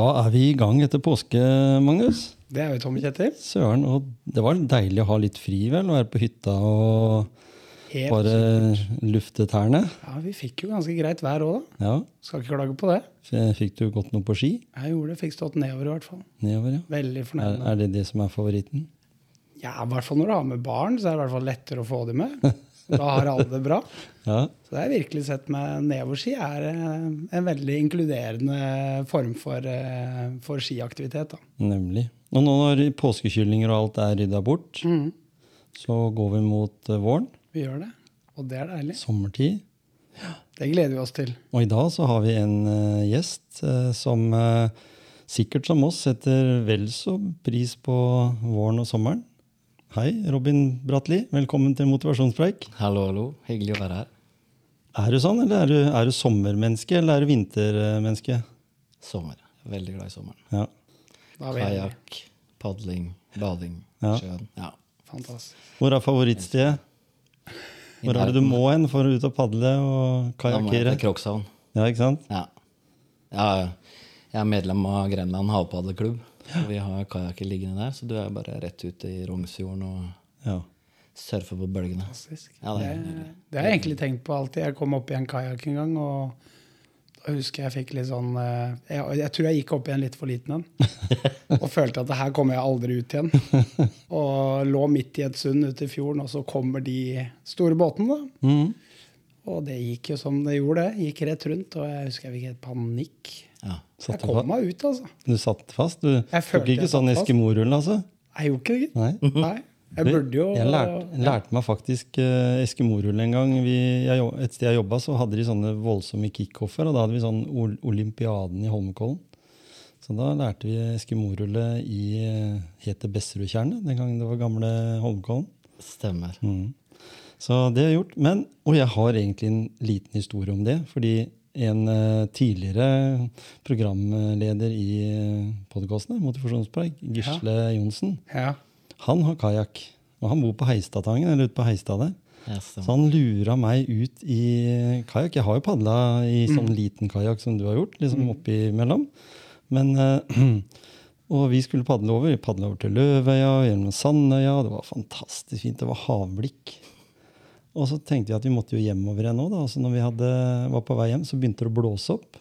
Da er vi i gang etter påske, Magnus. Det er vi, Tom Kjetil. Søren, og det var deilig å ha litt fri, vel? Å være på hytta og Helt bare lufte tærne. Ja, vi fikk jo ganske greit vær òg, da. Ja. Skal ikke klage på det. Fikk du gått noe på ski? Jeg gjorde det. Fikk stått nedover, i hvert fall. Nedover, ja. Veldig Er, fornøyd. med er det det som er favoritten? Ja, i hvert fall når du har med barn, så er det i hvert fall lettere å få dem med. Da har alle det bra. Ja. Så det har jeg virkelig sett med nedoverski er eh, en veldig inkluderende form for, eh, for skiaktivitet. Da. Nemlig. Og nå når påskekyllinger og alt er rydda bort, Mm, så går vi mot eh, våren. vi gjør det, og det er deilig. Sommertid. Det gleder vi oss til. Og i dag så har vi en uh, gjest uh, som uh, sikkert som oss setter vel så pris på våren og sommeren. Hei, Robin Bratli. Velkommen til Motivasjonspreik. Hallo, hallo. Hyggelig å være her. Er du sånn, eller er du, er du sommermenneske, eller er du vintermenneske? Sommer. Veldig glad i sommeren. Ja. Da. Kajakk, padling, bading, Ja. sjøen. Ja. Fantastisk. Hvor er favorittstedet? Hvor er det du må hen for å ut og padle og Da må jeg kajakkere? til Krokshavn. Ja, ikke sant? Ja. ja. Jeg er medlem av Grenland havpaddeklubb. Ja. Vi har kajakker liggende der, så du er bare rett ut i Rongsfjorden og Ja. surfer på bølgene. Ja, det er det, det har jeg egentlig tenkt på alltid. Jeg kom opp i en kajakk en gang, og da husker jeg fikk litt sånn eh, Jeg, jeg tror jeg gikk opp i en litt for liten en. Og følte at det her kommer jeg aldri ut igjen. Og lå midt i et sund ute i fjorden, og så kommer de store båtene, da. Mhm. Og det gikk jo som det gjorde, det. Gikk rett rundt, og jeg husker jeg fikk helt panikk. Jeg kom meg ut, altså. du satt fast? Du tok ikke sånn. Eskimo-rull, altså? Jeg gjorde ikke det, gitt. Nei? Nei. Jeg burde jo Jeg lærte, ja. lærte meg faktisk uh, eskimorull en gang. Vi, jeg, et sted jeg jobba, så hadde de sånne voldsomme kickoffer, og da hadde vi sånn ol Olympiaden i Holmenkollen. Så da lærte vi Eskimo-rullet i uh, het det Besserudtjernet den gangen det var gamle Holmenkollen. Stemmer. Mm. Så det har jeg gjort. Men, og jeg har egentlig en liten historie om det. Fordi en eh, tidligere programleder i uh, podkastene, Motivasjonspreik, Gisle Johnsen, Ja. han har kajakk. Og han bor på Heistadtangen, eller ute på Heistad der. Ja, Så han lura meg ut i kajakk. Jeg har jo padla i sånn liten kajakk som du har gjort, liksom oppimellom. Men uh, Og vi skulle padle over. Vi padla over til Løvøya, gjennom Sandøya. Det var fantastisk fint. Det var havblikk. Og så tenkte vi at vi måtte jo hjemover igjen òg. Altså når vi hadde, var på vei hjem, så begynte det å blåse opp.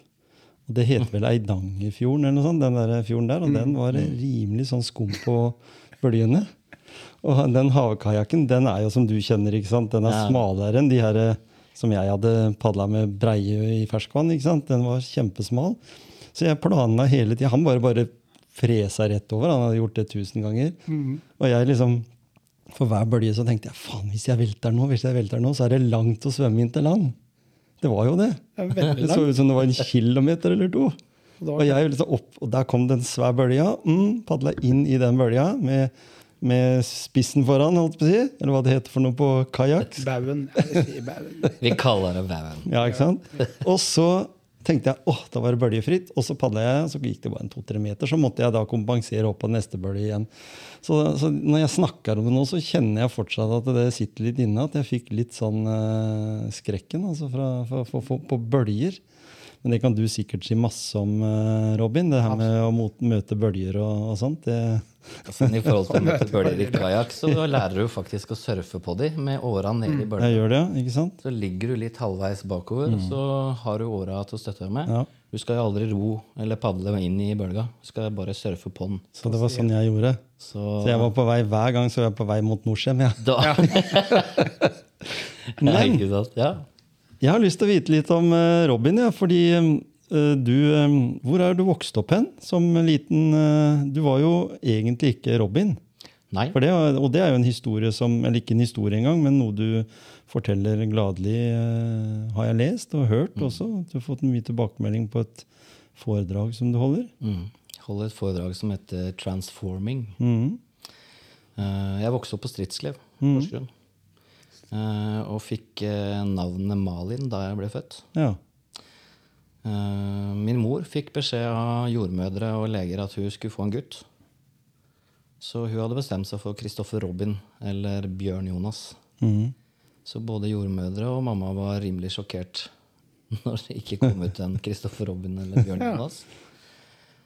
Og det heter vel Eidangerfjorden, eller noe sånt, den der fjorden der. Og den var rimelig sånn skum på bølgene. Og den havkajakken, den er jo som du kjenner, ikke sant? Den er Ja. smalere enn de her eh, som jeg hadde padla med breie i ferskvann. ikke sant? Den var kjempesmal. Så jeg planla hele tida. Han bare, bare fresa rett over. Han hadde gjort det tusen ganger. Og jeg liksom For hver bølge så tenkte jeg faen, hvis jeg velter nå, hvis jeg velter nå, så er det langt å svømme inn til land. Det var jo det. Det Det så ut som det var en kilometer eller to. Og jeg liksom opp, og der kom den svære svær bølge. Mm, Padla inn i den bølga med, med spissen foran, holdt på å si. Eller hva det heter for noe på kajakk. Baugen. Vi kaller det baugen. Ja, ikke sant? Og så tenkte jeg åh, da var det bøljefritt. Og så padla jeg, så gikk det bare en to-tre meter. Så måtte jeg da kompensere opp på neste bølge igjen. Så, så når jeg snakker om det nå, så kjenner jeg fortsatt at det sitter litt inne. At jeg fikk litt sånn uh, skrekken altså fra, fra, fra, på bølger. Men det kan du sikkert si masse om, eh, Robin. Det her med å møte bølger og, og sånt. Det, Altså, I forhold til å møte bølger i kajakk, så lærer du faktisk å surfe på de med åra ned i jeg gjør det, ja. Ikke sant? Så ligger du litt halvveis bakover, mm. så har du åra til å støtte deg med. Ja. Du skal jo aldri ro eller padle inn i bølga. Du skal bare surfe på den. Så det var sånn jeg gjorde. Så, Så jeg var på vei hver gang så var jeg på vei mot Norcem. Ja. da Men- ja, ikke sant? Ja. Jeg har lyst til å vite litt om eh, Robin, ja, fordi eh, du eh, Hvor er du vokst opp hen som liten Du var jo egentlig ikke Robin. Nei. For det, og det er jo en historie som Eller ikke en historie engang, men noe du forteller gladelig, har jeg lest og hørt også. Du har fått mye tilbakemelding på et foredrag som du holder. Mm. Holder et foredrag som heter 'Transforming'. Mhm. Eh, Jeg vokste opp på Stridsklev, Porsgrunn. Eh, Og fikk eh, navnet Malin da jeg ble født. Ja. Eh, Min mor fikk beskjed av jordmødre og leger at hun skulle få en gutt. Så hun hadde bestemt seg for Kristoffer Robin eller Bjørn Jonas. Mm. Så både jordmødre og mamma var rimelig sjokkert når det ikke kom ut en Kristoffer Robin eller Bjørn Jonas.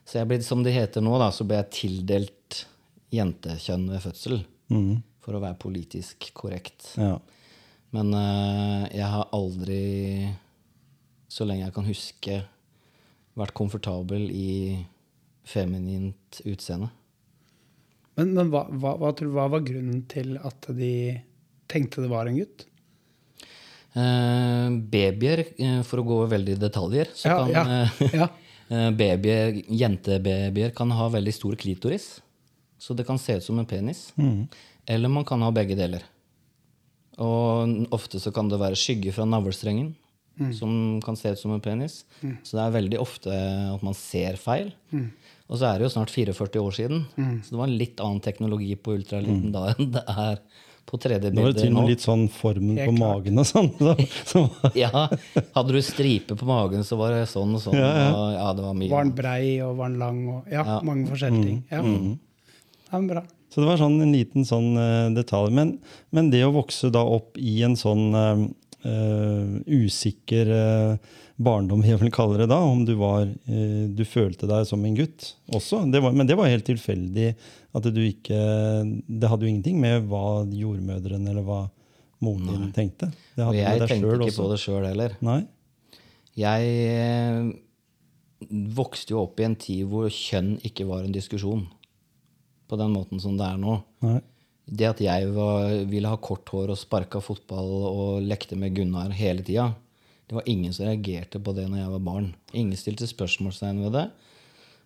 Så jeg ble, som det heter nå, da, så ble jeg tildelt jentekjønn ved fødsel. Mhm. For å være politisk korrekt. ja. Men uh, jeg har aldri, så lenge jeg kan huske, vært komfortabel i feminint utseende. Men, men hva, hva, hva, tror du, hva var grunnen til at de tenkte det var en gutt? Uh, babyer, eh, for å gå veldig i detaljer, så Ja, kan ja, eh, ja. babyer, jentebabyer kan ha veldig stor klitoris. Så det kan se ut som en penis. Eller man kan ha begge deler. Og ofte så kan det være skygge fra navlestrengen, som kan se ut som en penis. Så det er veldig ofte at man ser feil. Og så er det jo snart 44 år siden, så det var en litt annen teknologi på ultralyden da enn det er på 3D-bilder Nå var det til og med litt sånn formen på magen og sånn. Så, så, Ja, Hadde du stripe på magen, så var det sånn og sånn. Og, ja, det var mye. Var den brei og var den lang? Og, ja, Ja. mange forskjellige ting. Ja. Mm. Det er bra. Så det var sånn en liten sånn eh, detalj. Men, men det å vokse da opp i en sånn uh, usikker uh, barndom, jeg vil kalle det da, om du var uh, Du følte deg som en gutt også. Det var, men det var helt tilfeldig at du ikke Det hadde jo ingenting med hva jordmødrene eller hva moren din tenkte. Det Og jeg tenkte ikke også. på det sjøl heller. Nei? Jeg vokste jo opp i en tid hvor kjønn ikke var en diskusjon. På den måten som det er nå. Nei. Det at jeg var, ville ha kort hår og sparka fotball og lekte med Gunnar hele tida, det var ingen som reagerte på det når jeg var barn. Ingen stilte spørsmålstegn ved det.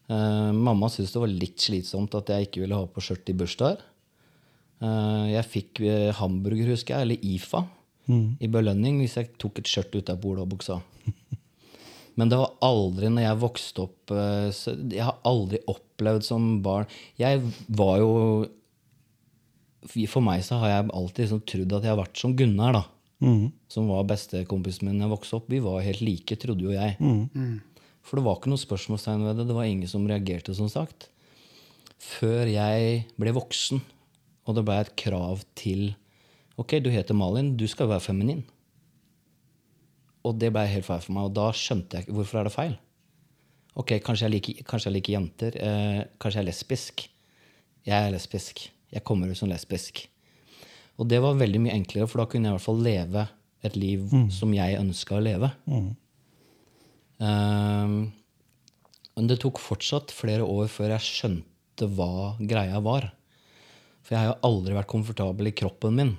Uh, mamma syntes det var litt slitsomt at jeg ikke ville ha på skjørt i bursdager. Uh, jeg fikk eh, hamburger, husker jeg, eller IFA, i belønning hvis jeg tok et skjørt ut av olabuksa. Men det var aldri når jeg vokste opp eh, så Jeg har aldri opplevd som barn Jeg var jo For meg så har jeg alltid liksom trodd at jeg har vært som Gunnar, da. Mm. Som var bestekompisen min da jeg vokste opp. Vi var helt like, trodde jo jeg. For det var ikke noe spørsmålstegn ved det. Det var ingen som reagerte, som sagt. Før jeg ble voksen, og det ble et krav til Ok, du heter Malin, du skal være feminin. Og det ble helt feil for meg, og da skjønte jeg hvorfor er det feil. Ok, kanskje jeg liker, kanskje jeg liker jenter. Eh, kanskje jeg er lesbisk. Jeg er lesbisk. Jeg kommer ut som lesbisk. Og det var veldig mye enklere, for da kunne jeg i hvert fall leve et liv som jeg ønska å leve. Ehm, men det tok fortsatt flere år før jeg skjønte hva greia var. For jeg har jo aldri vært komfortabel i kroppen min.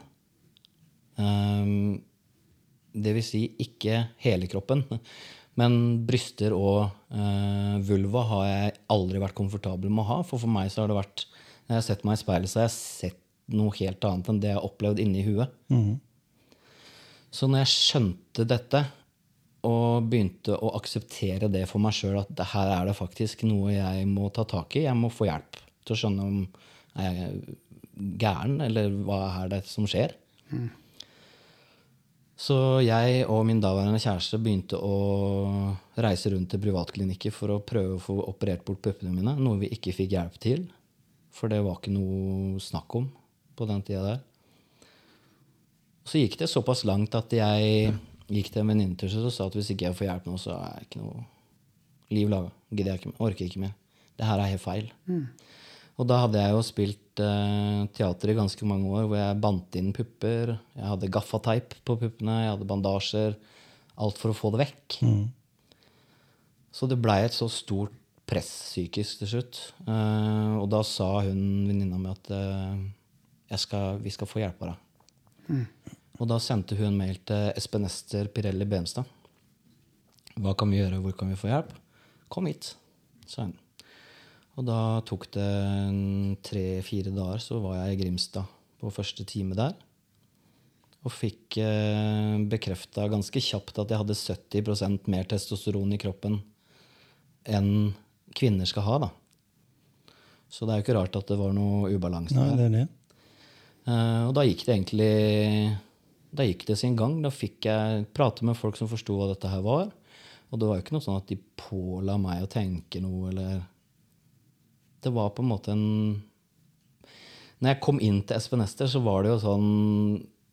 Ehm, det vil si ikke hele kroppen, men bryster og eh, vulva har jeg aldri vært komfortabel med å ha. For for meg så har det vært Når jeg har sett meg i speilet, så har jeg sett noe helt annet enn det jeg har opplevd inni huet. Så når jeg skjønte dette og begynte å akseptere det for meg sjøl, at her er det faktisk noe jeg må ta tak i, jeg må få hjelp til å skjønne om jeg er gæren, eller hva er det som skjer. Så jeg og min daværende kjæreste begynte å reise rundt til privatklinikker for å prøve å få operert bort puppene mine, noe vi ikke fikk hjelp til. For det var ikke noe snakk om på den tida der. Så gikk det såpass langt at jeg gikk til en venninne til seg og sa at hvis ikke jeg får hjelp nå, så er jeg ikke noe liv laga. Orker ikke mer. Det her er helt feil. Og da hadde jeg jo spilt eh, teater i ganske mange år hvor jeg bandt inn pupper. Jeg hadde gaffateip på puppene, jeg hadde bandasjer. Alt for å få det vekk. Så det blei et så stort press psykisk til slutt. Eh, og da sa hun venninna mi at eh, jeg skal, vi skal få hjelp av deg. Og da sendte hun mail til Espen Ester Pirelli Benstad. Hva kan vi gjøre, hvor kan vi få hjelp? Kom hit, sa hun. Og da tok det tre-fire dager, så var jeg i Grimstad på første time der. Og fikk eh, bekrefta ganske kjapt at jeg hadde 70% mer testosteron i kroppen enn kvinner skal ha. da. Så det er jo ikke rart at det var noe ubalanse Nei, der. det er det. Eh, og da gikk det egentlig Da gikk det sin gang. Da fikk jeg prate med folk som forsto hva dette her var. Og det var jo ikke noe sånn at de påla meg å tenke noe, eller Det var på en måte en Når jeg kom inn til Espen Ester, så var det jo sånn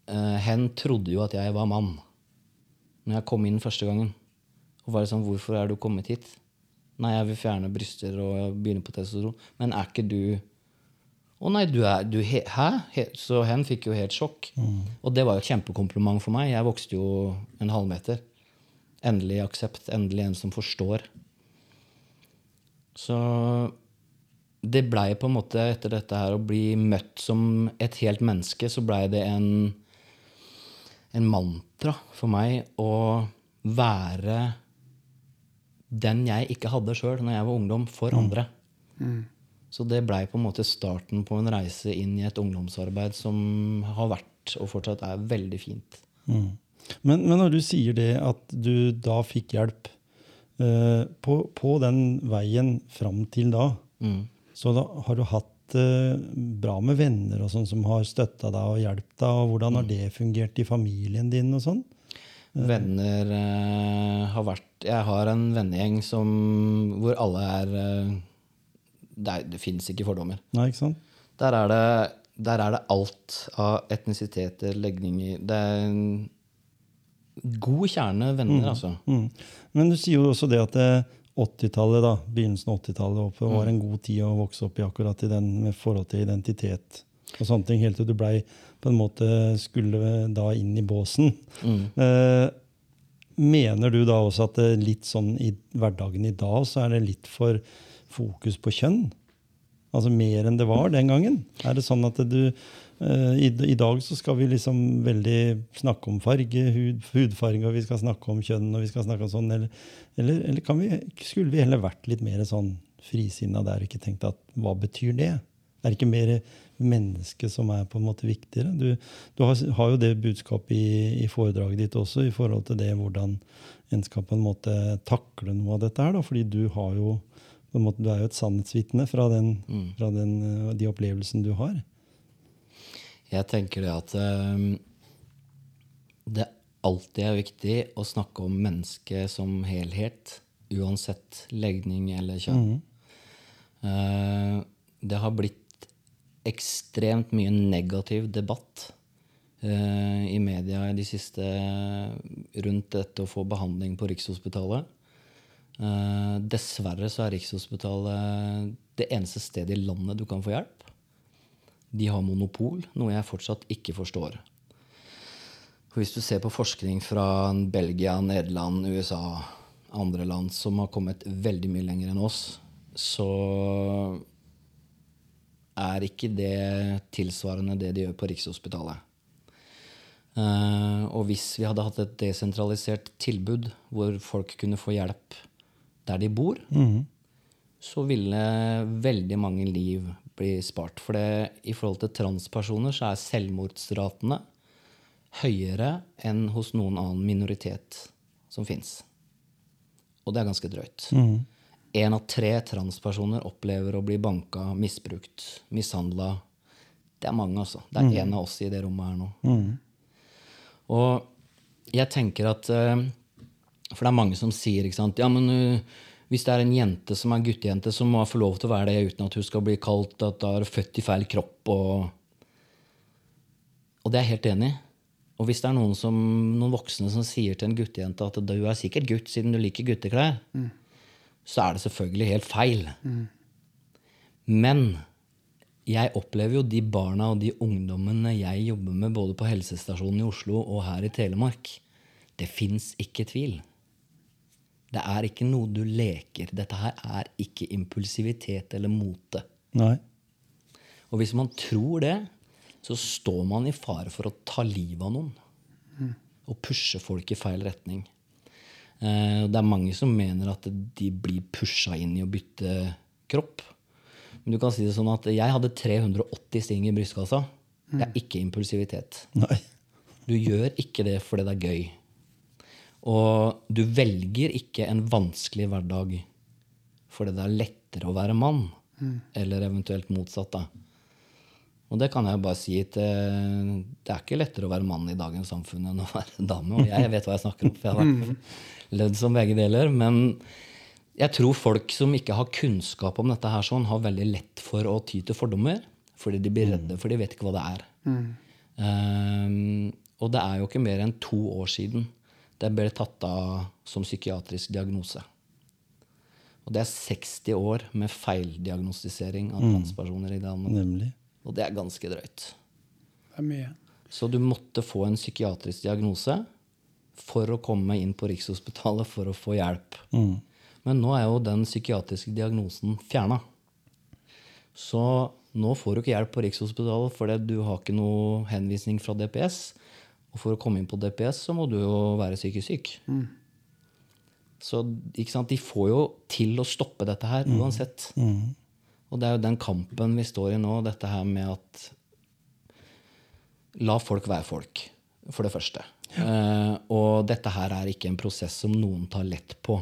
uh, Hen trodde jo at jeg var mann når jeg kom inn første gangen. Og var det sånn Hvorfor er du kommet hit? Nei, jeg vil fjerne bryster og begynne på testosteron. Men er ikke du å nei, du er du he, Hæ? He, så hen fikk jo helt sjokk. Og det var jo et kjempekompliment for meg. Jeg vokste jo en halvmeter. Endelig aksept. Endelig en som forstår. Så det blei på en måte, etter dette her, å bli møtt som et helt menneske, så blei det en, en mantra for meg å være den jeg ikke hadde sjøl når jeg var ungdom, for andre. Så det blei på en måte starten på en reise inn i et ungdomsarbeid som har vært og fortsatt er veldig fint. Mm. Men, men når du sier det at du da fikk hjelp uh, på, på den veien fram til da, Mm. Så da har du hatt eh, bra med venner og sånn som har støtta deg og hjulpet deg, og hvordan har det fungert i familien din og sånn? Venner eh, har vært Jeg har en vennegjeng som, hvor alle er eh, Det, er- det fins ikke fordommer. Nei, ikke sant? Der er, det, der er det alt av etnisiteter, legninger Det er en god kjerne venner, altså. Mm. Men du sier jo også det at eh, 80-tallet, da, begynnelsen av 80-tallet oppe, var en god tid å vokse opp i akkurat i den med forhold til identitet og sånne ting, helt til du blei på en måte skulle da inn i båsen. Eh, mener du da også at det litt sånn i hverdagen i dag så er det litt for fokus på kjønn? Altså mer enn det var den gangen? Er det sånn at du i, I dag så skal vi liksom veldig snakke om farge, hud, hudfarge, og vi skal snakke om kjønn, og vi skal snakke om sånn, eller, eller, eller kan vi, skulle vi heller vært litt mer sånn frisinna der og ikke tenkt at hva betyr det? Er det ikke mer menneske som er på en måte viktigere? Du, du har, har jo det budskapet i, i foredraget ditt også, i forhold til det hvordan en skal på en måte takle noe av dette her. Da, fordi du har jo på en måte, du er jo et sannhetsvitne fra, den, fra den, eh, de opplevelsene du har. Jeg tenker det at eh, det alltid er viktig å snakke om mennesket som helhet, uansett legning eller kjønn. Eh, det har blitt ekstremt mye negativ debatt eh, i media de siste rundt dette å få behandling på Rikshospitalet. Eh, dessverre så er Rikshospitalet det eneste stedet i landet du kan få hjelp. De har monopol, noe jeg fortsatt ikke forstår. For hvis du ser på forskning fra Belgia, Nederland, USA, andre land som har kommet veldig mye lenger enn oss, så er ikke det tilsvarende det de gjør på Rikshospitalet. Eh, og hvis vi hadde hatt et desentralisert tilbud hvor folk kunne få hjelp der de bor, så ville veldig mange liv bli spart. For det, i forhold til transpersoner så er selvmordsratene høyere enn hos noen annen minoritet som fins. Og det er ganske drøyt. Én av tre transpersoner opplever å bli banka, misbrukt, mishandla. Det er mange, altså. Det er én av oss i det rommet her nå. Og jeg tenker at eh, For det er mange som sier ikke sant, ja, men eh, hvis det er en jente som er guttejente, så må få lov til å være det uten at hun skal bli kalt at hun er født i feil kropp. Og, og det er jeg helt enig i. Og hvis det er noen, som, noen voksne som sier til en guttejente at du er sikkert gutt siden du liker gutteklær, så er det selvfølgelig helt feil. Men jeg opplever jo de barna og de ungdommene jeg jobber med både på helsestasjonen i Oslo og her i Telemark. Det fins ikke tvil. Det er ikke noe du leker. Dette her er ikke impulsivitet eller mote. Nei. Og hvis man tror det, så står man i fare for å ta livet av noen. Og pushe folk i feil retning. Eh, Det er mange som mener at de blir pusha inn i å bytte kropp. Men du kan si det sånn at jeg hadde 380 sting i brystkassa. Det er ikke impulsivitet. Nei. Du gjør ikke det fordi det er gøy. Og du velger ikke en vanskelig hverdag fordi det er lettere å være mann. Eller eventuelt motsatt. da. Og det kan jeg bare si til Det er ikke lettere å være mann i dagens samfunn enn å være dame. Og jeg vet hva jeg snakker om, for jeg har vært ledd som begge deler. Men jeg tror folk som ikke har kunnskap om dette, her sånn, har veldig lett for å ty til fordommer. Fordi de blir redde, for de vet ikke hva det er. Um, og det er jo ikke mer enn to år siden det ble tatt av som psykiatrisk diagnose. Og det er 60 år med feildiagnostisering av transpersoner i Danmark. Nemlig. Og det er ganske drøyt. Det er mye. Så du måtte få en psykiatrisk diagnose for å komme inn på Rikshospitalet for å få hjelp. Mm. Men nå er jo den psykiatriske diagnosen fjerna. Så nå får du ikke hjelp på Rikshospitalet fordi du har ikke noe henvisning fra DPS. Og for å komme inn på DPS så må du jo være psykisk syk. Så ikke sant? de får jo til å stoppe dette her uansett. Og det er jo den kampen vi står i nå, dette her med at La folk være folk, for det første. Eh, og dette her er ikke en prosess som noen tar lett på.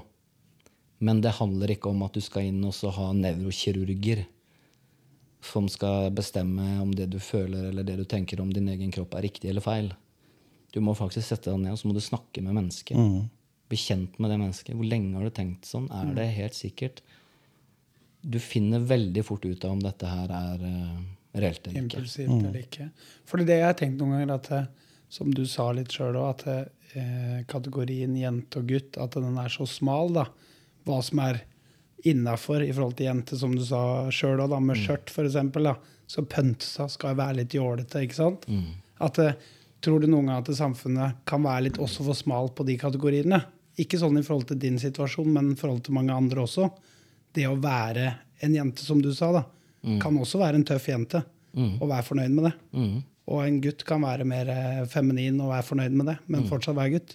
Men det handler ikke om at du skal inn og så ha nevrokirurger som skal bestemme om det du føler eller det du tenker om din egen kropp, er riktig eller feil. Du må faktisk sette deg ned og så må du snakke med mennesket. Bli kjent med det mennesket. Hvor lenge har du tenkt sånn? Er det helt sikkert? Du finner veldig fort ut av om dette her er uh, reelt eller ikke. Impulsivt eller ikke. For det jeg har tenkt noen ganger, at eh, som du sa litt sjøl òg, at eh, kategorien jente og gutt, at den er så smal, da. Hva som er innafor i forhold til jente, som du sa sjøl òg, med skjørt f.eks. Så pønsa skal være litt jålete, ikke sant? At eh, Tror du noen ganger at samfunnet kan være litt også for smalt på de kategoriene? Ikke sånn i forhold til din situasjon, men i forhold til mange andre også. Det å være en jente, som du sa, da, kan også være en tøff jente. Og være fornøyd med det. Og en gutt kan være mer eh, feminin og være fornøyd med det, men fortsatt være gutt.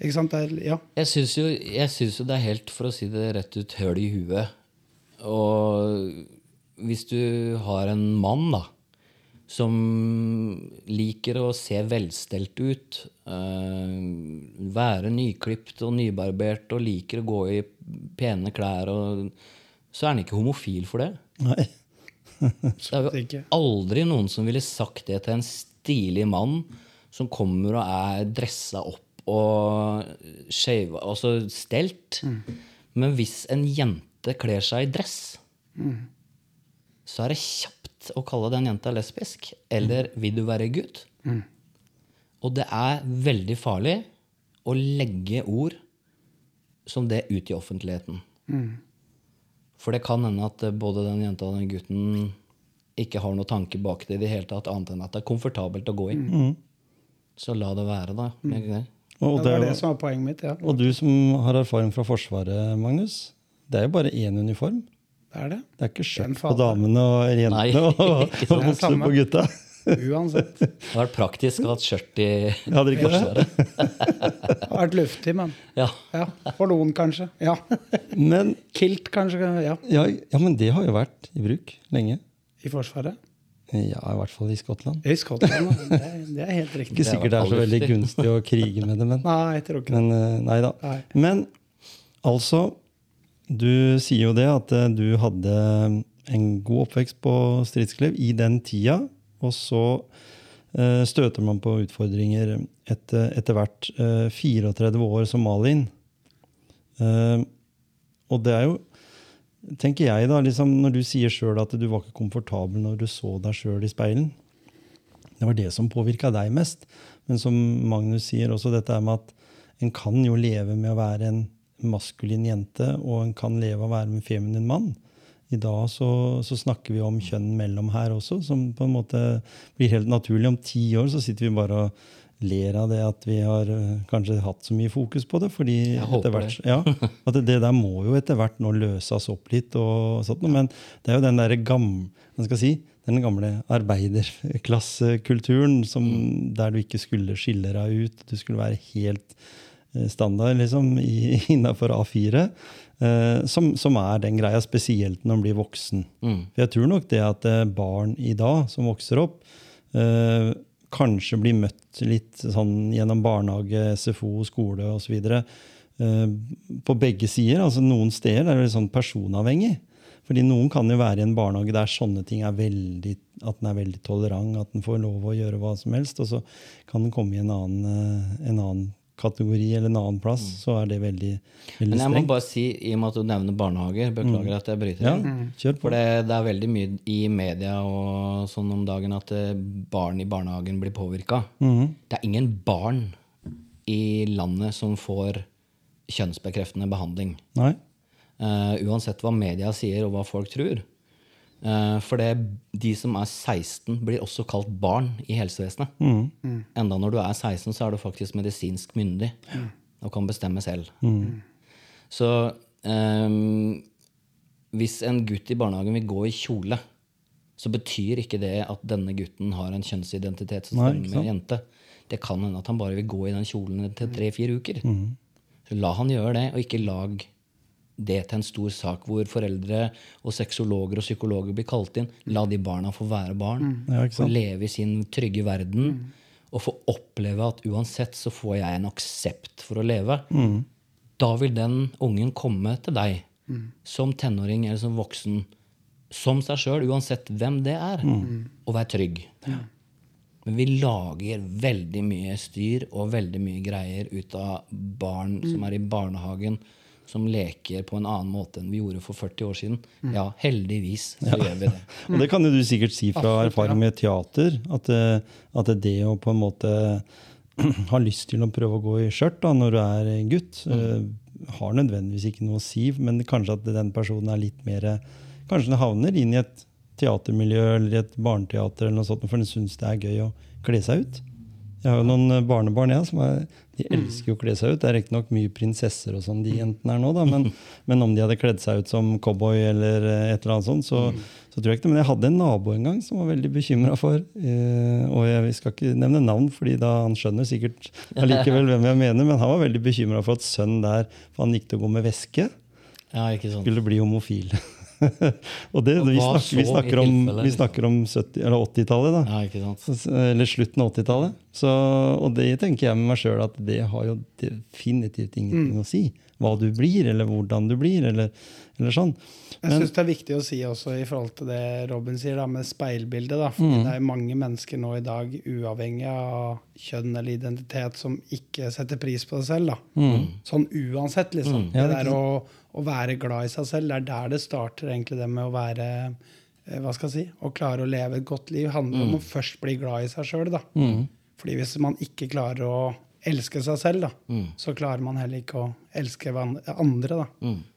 Ikke sant? Det er, ja. Jeg syns jo, synes jo det er helt, for å si det rett ut, høl i huet. Og hvis du har en mann, da, som liker å se velstelt ut, eh, være nyklipt og nybarbert og liker å gå i pene klær, og, så er han ikke homofil for det. Nei. Det er jo aldri noen som ville sagt det til en stilig mann som kommer og er dressa opp og shava, altså stelt. Men hvis en jente kler seg i dress, så er det kjapt å kalle den jenta lesbisk. Eller vil du være gutt? Og det er veldig farlig å legge ord som det ut i offentligheten. For det kan hende at både den jenta og den gutten ikke har noen tanke bak det i det hele tatt, annet enn at det er komfortabelt å gå i. Så la det være, da. det. Og, Ja, det er det som var poenget mitt. ja. og du som har erfaring fra Forsvaret, Magnus. Det er jo bare én uniform. Det er det. Det er ikke skjønt på damene og Nei, jentene og, ikke og bukser på gutta. Uansett. Det har vært praktisk å ha et skjørt i Hadde ikke det? Har vært luftig, men Ja. ja. For noen, kanskje. Ja. Men, Kilt, kanskje. Ja. ja, ja, men det har jo vært i bruk lenge. I Forsvaret. Ja, i hvert fall i Skottland. I Skottland. Det, er- det er helt riktig. Er sikkert det er så veldig gunstig å krige med det, men, Nei, jeg tror ikke det. men eh, nei da. Nei. Men altså, du sier jo det at eh, du hadde en god oppvekst på Stridsklev i den tida, og så eh, støter man på utfordringer etter, etter hvert. eh, 34 år som Malin. Eh, og det er jo, tenker jeg da, liksom, når du sier sjøl at du var ikke komfortabel når du så deg sjøl i speilen. Det var det som påvirka deg mest. Men som Magnus sier også, dette er med at en kan jo leve med å være en maskulin jente, og en kan leve av å være en feminin mann. I dag så, så snakker vi om kjønn mellom her også, som på en måte blir helt naturlig. Om ti år så sitter vi bare og ler av det at vi har eh, kanskje hatt så mye fokus på det. fordi etter hvert, ja, at det, det der må jo etter hvert nå løses opp litt. og sånt, Men det er jo den der gamle, skal si, den gamle arbeiderklassekulturen som, der du ikke skulle skille deg ut. Du skulle være helt standard liksom, innafor A4. Eh, som, som, er den greia, spesielt når man blir voksen. Mm. For jeg tror nok det at eh, barn i dag som vokser opp, eh, kanskje blir møtt litt sånn gjennom barnehage, SFO, skole osv. Eh, på begge sider. altså Noen steder er det litt sånn personavhengig. Fordi noen kan jo være i en barnehage der sånne ting er veldig, at den er veldig tolerant, at den får lov å gjøre hva som helst. Og så kan den komme i en annen, eh, en annen kategori eller en annen plass. Så er det veldig, veldig Men jeg må bare si, i og med at du nevner barnehager, beklager at jeg bryter Ja, kjør på. For det, det er veldig mye i media og sånn om dagen at eh, barn i barnehagen blir påvirka. Mm. Det er ingen barn i landet som får kjønnsbekreftende behandling. Nei. Uh, uansett hva media sier og hva folk tror. Eh, for det, de som er 16, blir også kalt barn i helsevesenet. Mhm. Enda når du er 16, så er du faktisk medisinsk myndig og kan bestemme selv. Så um, hvis en gutt i barnehagen vil gå i kjole, så betyr ikke det at denne gutten har en kjønnsidentitet som stemmer med en jente. Det kan hende at han bare vil gå i den kjolen til tre-fire uker. Så la han gjøre det, og ikke lag det til en stor sak hvor foreldre og sexologer og psykologer blir kalt inn. La de barna få være barn. Ja, ikke få leve i sin trygge verden. Og få oppleve at uansett så får jeg en aksept for å leve. Da vil den ungen komme til deg som tenåring eller som voksen som seg sjøl, uansett hvem det er, og være trygg. Men vi lager veldig mye styr og veldig mye greier ut av barn som er i barnehagen, som leker på en annen måte enn vi gjorde for 40 år siden. Ja, heldigvis så gjør vi det. Og det kan du sikkert si fra erfaring med teater, at, eh, at det å på en måte ha lyst til å prøve å gå i skjørt da, når du er gutt, eh, har nødvendigvis ikke noe å si, men kanskje at den personen er litt mer Kanskje den havner inn i et teatermiljø eller et barneteater, eller noe sånt, for den syns det er gøy å kle seg ut. Jeg har jo noen eh, barnebarn ja, som er, de elsker jo å kle seg ut. Det er riktignok mye prinsesser og sånn de jentene er nå, da, men, men om de hadde kledd seg ut som cowboy eller eh, et eller annet sånt, så, så tror jeg ikke det. Men jeg hadde en nabo en gang som var veldig bekymra for eh, Og jeg skal ikke nevne navn, fordi da han skjønner sikkert allikevel hvem jeg mener, men han var veldig bekymra for at sønnen der, for han gikk til å gå med veske, Ja, ikke sant? skulle bli homofil. og det, vi, snakker, vi, snakker om, vi liksom? snakker om 70, eller 80-tallet, da. Ja, ikke sant? Eller slutten av 80-tallet. Og det tenker jeg med meg sjøl at det har jo definitivt ingenting å si. Hva du blir, eller hvordan du blir, eller, eller sånn. Jeg syns det er viktig å si også i forhold til det Robin sier da, med speilbildet. da, Mm. Det er mange mennesker nå i dag, uavhengig av kjønn eller identitet, som ikke setter pris på det selv. da. Sånn uansett, liksom. Mm. Ja, det det er der å, å være glad i seg selv, det er der det starter, egentlig, det med å være eh, hva skal jeg si, Å klare å leve et godt liv handler om å først bli glad i seg sjøl. Fordi hvis man ikke klarer å elske seg selv, da, så klarer man heller ikke å elske andre. Da.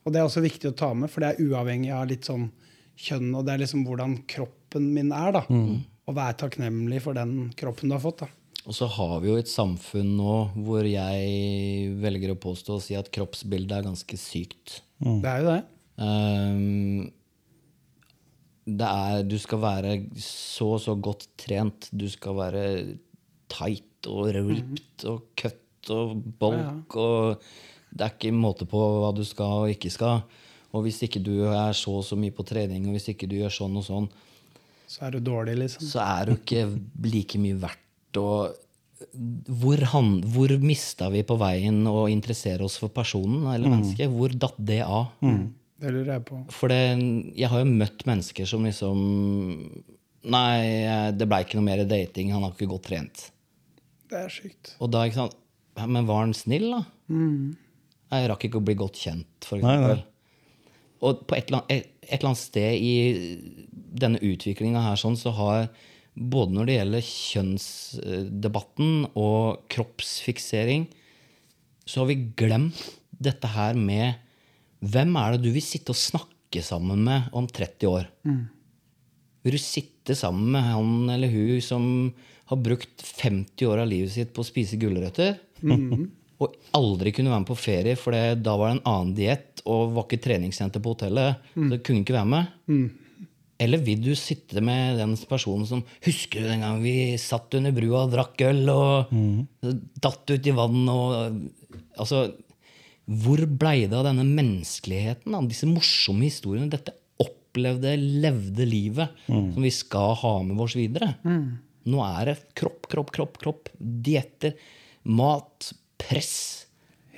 Og det er også viktig å ta med, for det er uavhengig av litt sånn kjønn, og det er liksom hvordan kroppen min er. da. Å være takknemlig for den kroppen du har fått. da. Og så har vi jo et samfunn nå hvor jeg velger å påstå å si at kroppsbildet er ganske sykt. Det er jo det. Um, det er Du skal være så og så godt trent. Du skal være tight og ripped og cut og bulk og Det er ikke måte på hva du skal og ikke skal. Og hvis ikke du er så og så mye på trening, og hvis ikke du gjør sånn og sånn, Så er du dårlig, liksom. så er du ikke like mye verdt. Og hvor, han, hvor mista vi på veien å interessere oss for personen eller mennesket? Hvor datt det av? Det lurer jeg på. For det, jeg har jo møtt mennesker som liksom Nei, det blei ikke noe mer dating. Han har ikke godt trent. Det er sykt. Og da, ikke sant Men var han snill, da? Jeg rakk ikke å bli godt kjent, for Nei, nei. eksempel. Og på et eller, annet, et, eller annet sted i denne utviklinga her sånn, så har både når det gjelder kjønnsdebatten og kroppsfiksering, så har vi glemt dette her med Hvem er det du vil sitte og snakke sammen med om 30 år? Vil du sitte sammen med han eller hun som har brukt 50 år av livet sitt på å spise gulrøtter, og aldri kunne være med på ferie, for da var det en annen diett og var ikke treningssenter på hotellet, så kunne ikke være med? Eller vil du sitte med den personen som Husker du den gang vi satt under brua og drakk øl og datt ut i vann og Altså, hvor blei det av denne menneskeligheten? Da? Disse morsomme historiene. Dette opplevde, levde livet som vi skal ha med oss videre. Nå er det kropp, kropp, kropp, kropp. Dietter, mat, press.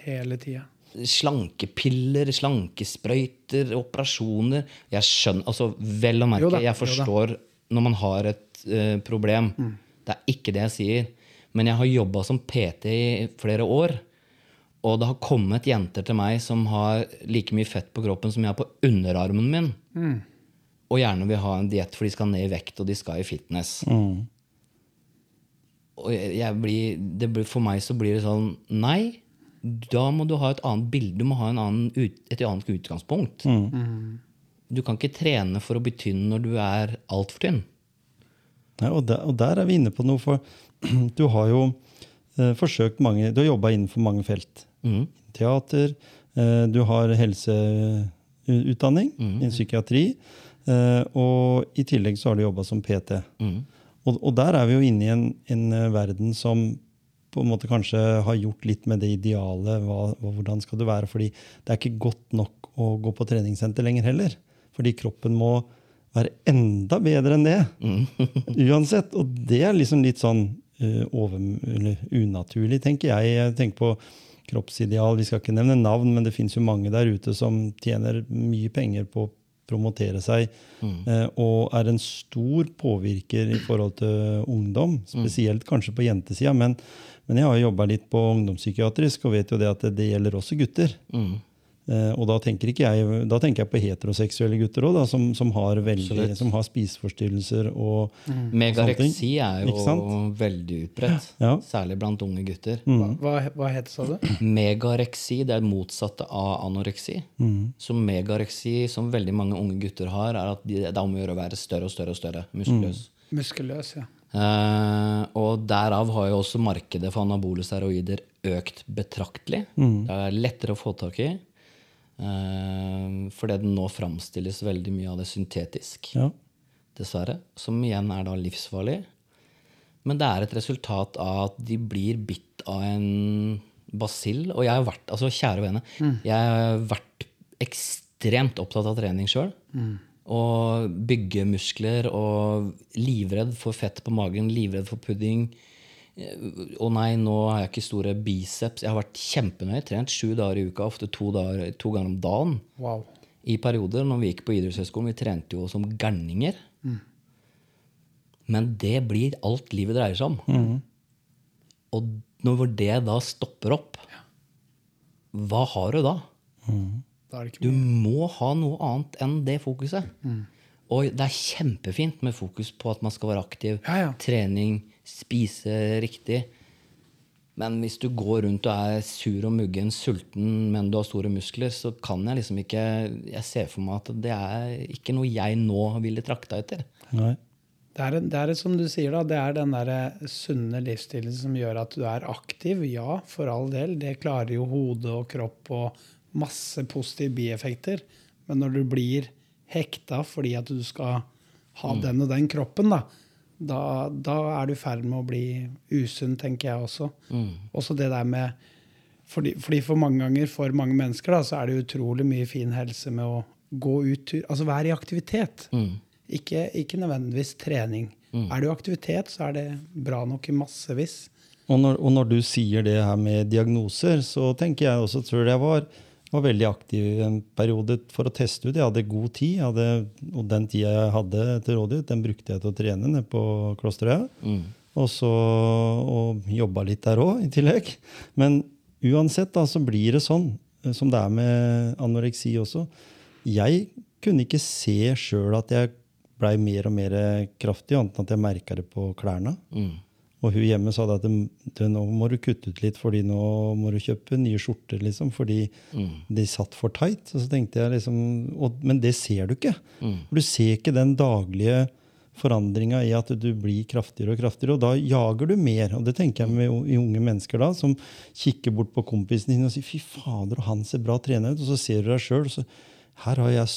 Hele tida. Slankepiller, slankesprøyter, operasjoner. Jeg skjønner, altså Vel å merke, da, jeg forstår når man har et uh, problem. Det er ikke det jeg sier. Men jeg har jobba som PT i flere år. Og det har kommet jenter til meg som har like mye fett på kroppen som jeg har på underarmen min. Og gjerne vil ha en diett, for de skal ned i vekt, og de skal i fitness. Jeg blir, det blir, for meg så blir det sånn Nei, da må du ha et annet bilde. Du må ha en annen, et annet utgangspunkt. Du kan ikke trene for å bli tynn når du er altfor tynn. Nei, og, der, og der er vi inne på noe, for du har jo eh, forsøkt mange Du har jobba innenfor mange felt. Mm. Teater, eh, du har helseutdanning innen psykiatri, eh, og i tillegg så har du jobba som PT. Mhm. Og, og der er vi jo inne i en, en eh, verden som på en måte kanskje har gjort litt med det ideale. Hva, hvordan skal du være? Fordi det er ikke godt nok å gå på treningssenter lenger heller. Fordi kroppen må være enda bedre enn det. Uansett. Og det er liksom litt sånn uh, over, eller unaturlig, tenker jeg. Jeg tenker på kroppsideal. Vi skal ikke nevne navn, men det fins jo mange der ute som tjener mye penger på promotere seg, eh, og er en stor påvirker i forhold til ungdom. Spesielt kanskje på jentesida, men, men jeg har jo jobba litt på ungdomspsykiatrisk og vet jo det at det, det gjelder også gutter. Mhm. Eh, og da tenker, ikke jeg, da tenker jeg på heteroseksuelle gutter òg, som, som, har veldig- som har spiseforstyrrelser og Megareksi er jo veldig utbredt. Ja. Særlig blant unge gutter. Hva, hva het det, sa du? Megareksi det er det motsatte av anoreksi. Så megareksi, som veldig mange unge gutter har, er at de, det er om å gjøre å være større og større og større. Muskuløs. Muskuløs, ja. Uh, og derav har jo også markedet for anabole steroider økt betraktelig. Det er lettere å få tak i. Uh, fordi det nå framstilles veldig mye av det syntetisk ja. dessverre. Som igjen er da livsfarlig. Men det er et resultat av at de blir bitt av en basill. Og jeg har vært, altså kjære vene, jeg har vært ekstremt opptatt av trening sjøl. Og bygge muskler og livredd for fett på magen, livredd for pudding. Å nei, nå har jeg ikke store biceps. Jeg har vært kjempenøye. Trent sju dager i uka, ofte to, dager, to ganger om dagen Wow. i perioder når vi gikk på idrettshøyskolen. Vi trente jo som gærninger. Men det blir alt livet dreier seg om. Og når det da stopper opp, hva har du da? Ikke Du må ha noe annet enn det fokuset. Og det er kjempefint med fokus på at man skal være aktiv. Ja, ja. Trening, spise riktig. Men hvis du går rundt og er sur og muggen, sulten, men du har store muskler, så kan jeg liksom ikke Jeg ser for meg at det er ikke noe jeg nå ville trakta etter. Nei. Det er, det er som du sier, da, det er den der sunne livsstilen som gjør at du er aktiv. Ja, for all del. Det klarer jo hode og kropp og masse positive bieffekter. Men når du blir hekta fordi at du skal ha den og den kroppen, da, da, da er du i ferd med å bli usunn, tenker jeg også. Også det der med fordi, fordi for mange ganger, for mange mennesker, da, så er det utrolig mye fin helse med å gå ut tur. Altså være i aktivitet. Ikke, ikke nødvendigvis trening. Er du i aktivitet, så er det bra nok i massevis. Og når, og når du sier det her med diagnoser, så tenker jeg også tror jeg var, var veldig aktiv en periode for å teste ut. Jeg hadde god tid, hadde, og den tida jeg hadde til rådighet, den brukte jeg til å trene nede på Klosterøya. Og så og jobba litt der òg, i tillegg. Men uansett da, så blir det sånn, eh, som det er med anoreksi også. Jeg kunne ikke se sjøl at jeg blei mer og mer kraftig, annet enn at jeg merka det på klærne. Og hun hjemme sa at nå må du kutte ut litt, fordi nå må du kjøpe nye skjorter. liksom, Fordi de satt for tight. Og så tenkte jeg liksom, og, Men det ser du ikke. Mm. Du ser ikke den daglige forandringa i at du blir kraftigere og kraftigere. Og da jager du mer. Og det tenker jeg med unge mennesker da, som kikker bort på kompisen din og sier 'fy fader, og han ser bra trena ut', og så ser du deg sjøl. Her har jeg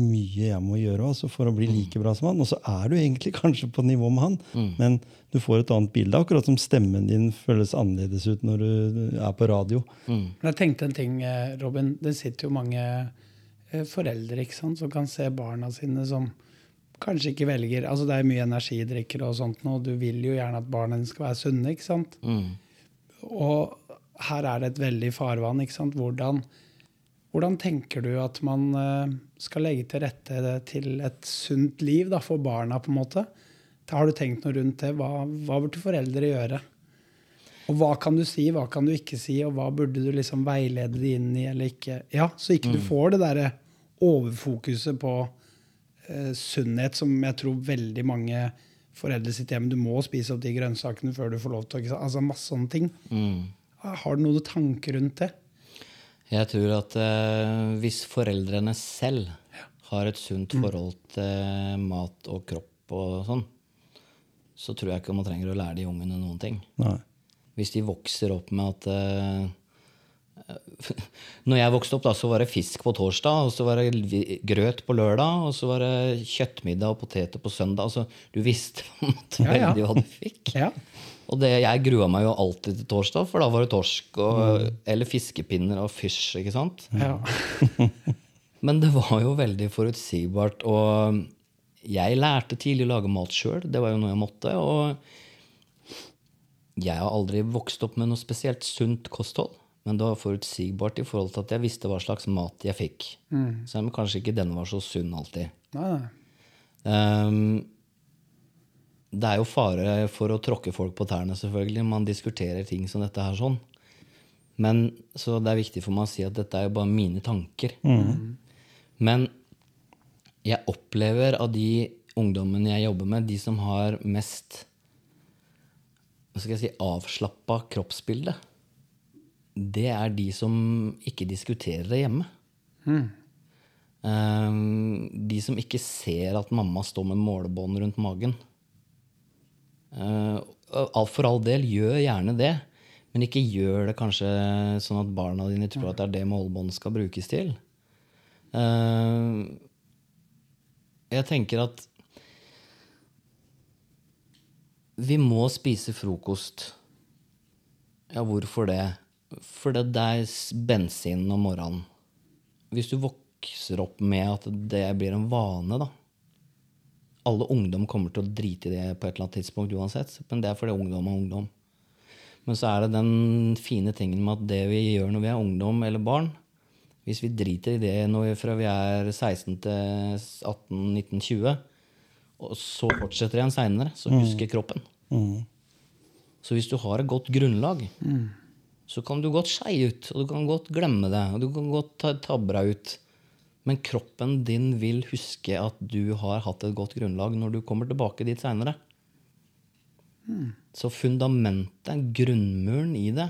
mye jeg må gjøre altså, for å bli like bra som han. Og så er du egentlig kanskje på nivå med han, men du får et annet bilde. Akkurat som stemmen din føles annerledes ut når du er på radio. Men jeg tenkte en ting, eh, Robin. Det sitter jo mange eh, foreldre ikke sant, som kan se barna sine som kanskje ikke velger altså Det er mye energidrikker og sånt nå, og du vil jo gjerne at barna dine skal være sunne. ikke sant? Mm. Og her er det et veldig farvann. ikke sant? Hvordan, hvordan tenker du at man eh, skal legge til rette til et sunt liv da, for barna? på en måte? Har du tenkt noe rundt det? Hva, hva burde foreldre gjøre? Og hva kan du si, hva kan du ikke si, og hva burde du liksom veilede de inn i eller ikke? Ja, Så ikke du får det derre overfokuset på eh, sunnhet som jeg tror veldig mange foreldre sitter hjemme Du må spise opp de grønnsakene før du får lov til å? Altså masse sånne ting. Mm. Har du noen tanker rundt det? Jeg tror at eh, hvis foreldrene selv har et sunt forhold til mat og kropp og sånn, så tror jeg ikke man trenger å lære de ungene noen ting. Nei. Hvis de vokser opp med at eh, Når jeg vokste opp, da, så var det fisk på torsdag, og så var det grøt på lørdag, og så var det kjøttmiddag og poteter på søndag. Altså, du visste på en måte Ja, ja. veldig hva du fikk. Ja. Og det, jeg grua meg jo alltid til torsdag, for da var det torsk og, eller fiskepinner og fysj. ikke sant? ja. Men det var jo veldig forutsigbart. Og jeg lærte tidlig å lage mat sjøl. Det var jo noe jeg måtte. Og jeg har aldri vokst opp med noe spesielt sunt kosthold. Men det var forutsigbart i forhold til at jeg visste hva slags mat jeg fikk. Selv om kanskje ikke den var så sunn alltid. Nei, nei. Ehm, det er jo fare for å tråkke folk på tærne, selvfølgelig. Man diskuterer ting som dette her sånn. Men Så det er viktig for meg å si at dette er jo bare mine tanker. Men jeg opplever av de ungdommene jeg jobber med, de som har mest hva skal jeg si, avslappa kroppsbilde, det er de som ikke diskuterer det hjemme. Mm. de som ikke ser at mamma står med målebånd rundt magen. Uh, for all del, gjør gjerne det. Men ikke gjør det kanskje sånn at barna dine tror at det er det målbånd skal brukes til. Ehm, jeg tenker at vi må spise frokost. Ja, hvorfor det? Fordi det er bensin om morgenen. Hvis du vokser opp med at det blir en vane, da Alle ungdom kommer til å drite i det på et eller annet tidspunkt uansett, men det er fordi ungdom er ungdom. Men så er det den fine tingen med at det vi gjør når vi er ungdom eller barn Hvis vi driter i det når vi, fra vi er 16 til 18, 19, 20, og så fortsetter igjen seinere, så husker kroppen. Så hvis du har et godt grunnlag, så kan du godt skeie ut, og du kan godt glemme det, og du kan godt ta tabbe deg ut. Men kroppen din vil huske at du har hatt et godt grunnlag når du kommer tilbake dit seinere. Så fundamentet, grunnmuren i det,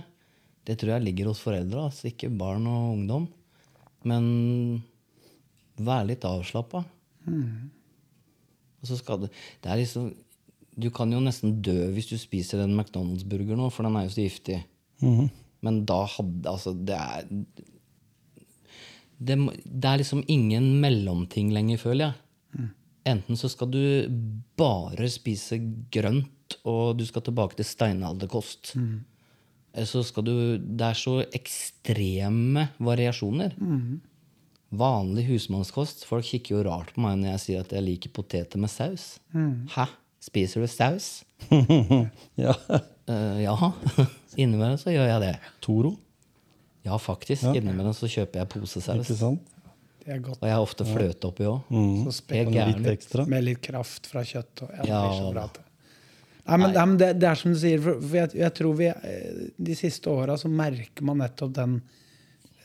det tror jeg ligger hos foreldre, altså ikke barn og ungdom. Men vær litt avslappa. Og så skal du Det er liksom Du kan jo nesten dø hvis du spiser en McDonald's-burger nå, for den er jo så giftig. Men da hadde Altså, det er det, det er liksom ingen mellomting lenger, føler jeg. Enten så skal du bare spise grønt, og du skal tilbake til steinalderkost. Mm. så skal du Det er så ekstreme variasjoner. Vanlig husmannskost. Folk kikker jo rart på meg når jeg sier at jeg liker poteter med saus. Hæ? Spiser du saus? Ja. Uh, ja. Innimellom så gjør jeg det. Toro, Ja, faktisk. Innimellom så kjøper jeg posesaus. ikke sant? Det er godt. Og jeg har ofte fløte oppi òg. Så Helt spekk. Litt ekstra. med litt kraft fra kjøtt. Og, ja, det Ja. blir bra til. Nei, men, nei, det, det er som du sier, for, for jeg, jeg tror vi eh, de siste åra så merker man nettopp den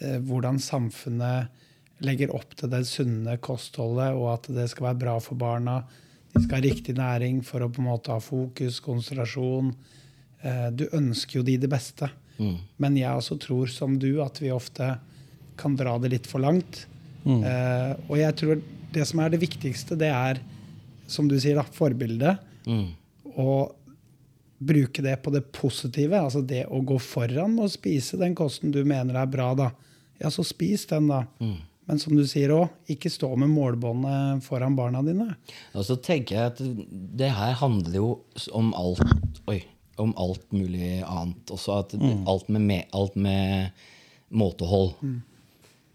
eh, hvordan samfunnet legger opp til det sunne kostholdet, og at det skal være bra for barna. De skal ha riktig næring for å på en måte ha fokus, konsentrasjon. Eh, du ønsker jo de det beste. Men jeg også tror, som du, at vi ofte kan dra det litt for langt. Eh, og jeg tror det som er det viktigste, det er, som du sier, da, forbildet. Mm. Og bruke det på det positive. Altså det å gå foran og spise den kosten du mener er bra, da. Ja, så spis den, da. Men som du sier òg, ikke stå med målbåndet foran barna dine. Og så tenker jeg at det her handler jo om alt Oi. Om alt mulig annet også. At mm. alt, med, me- alt med måtehold.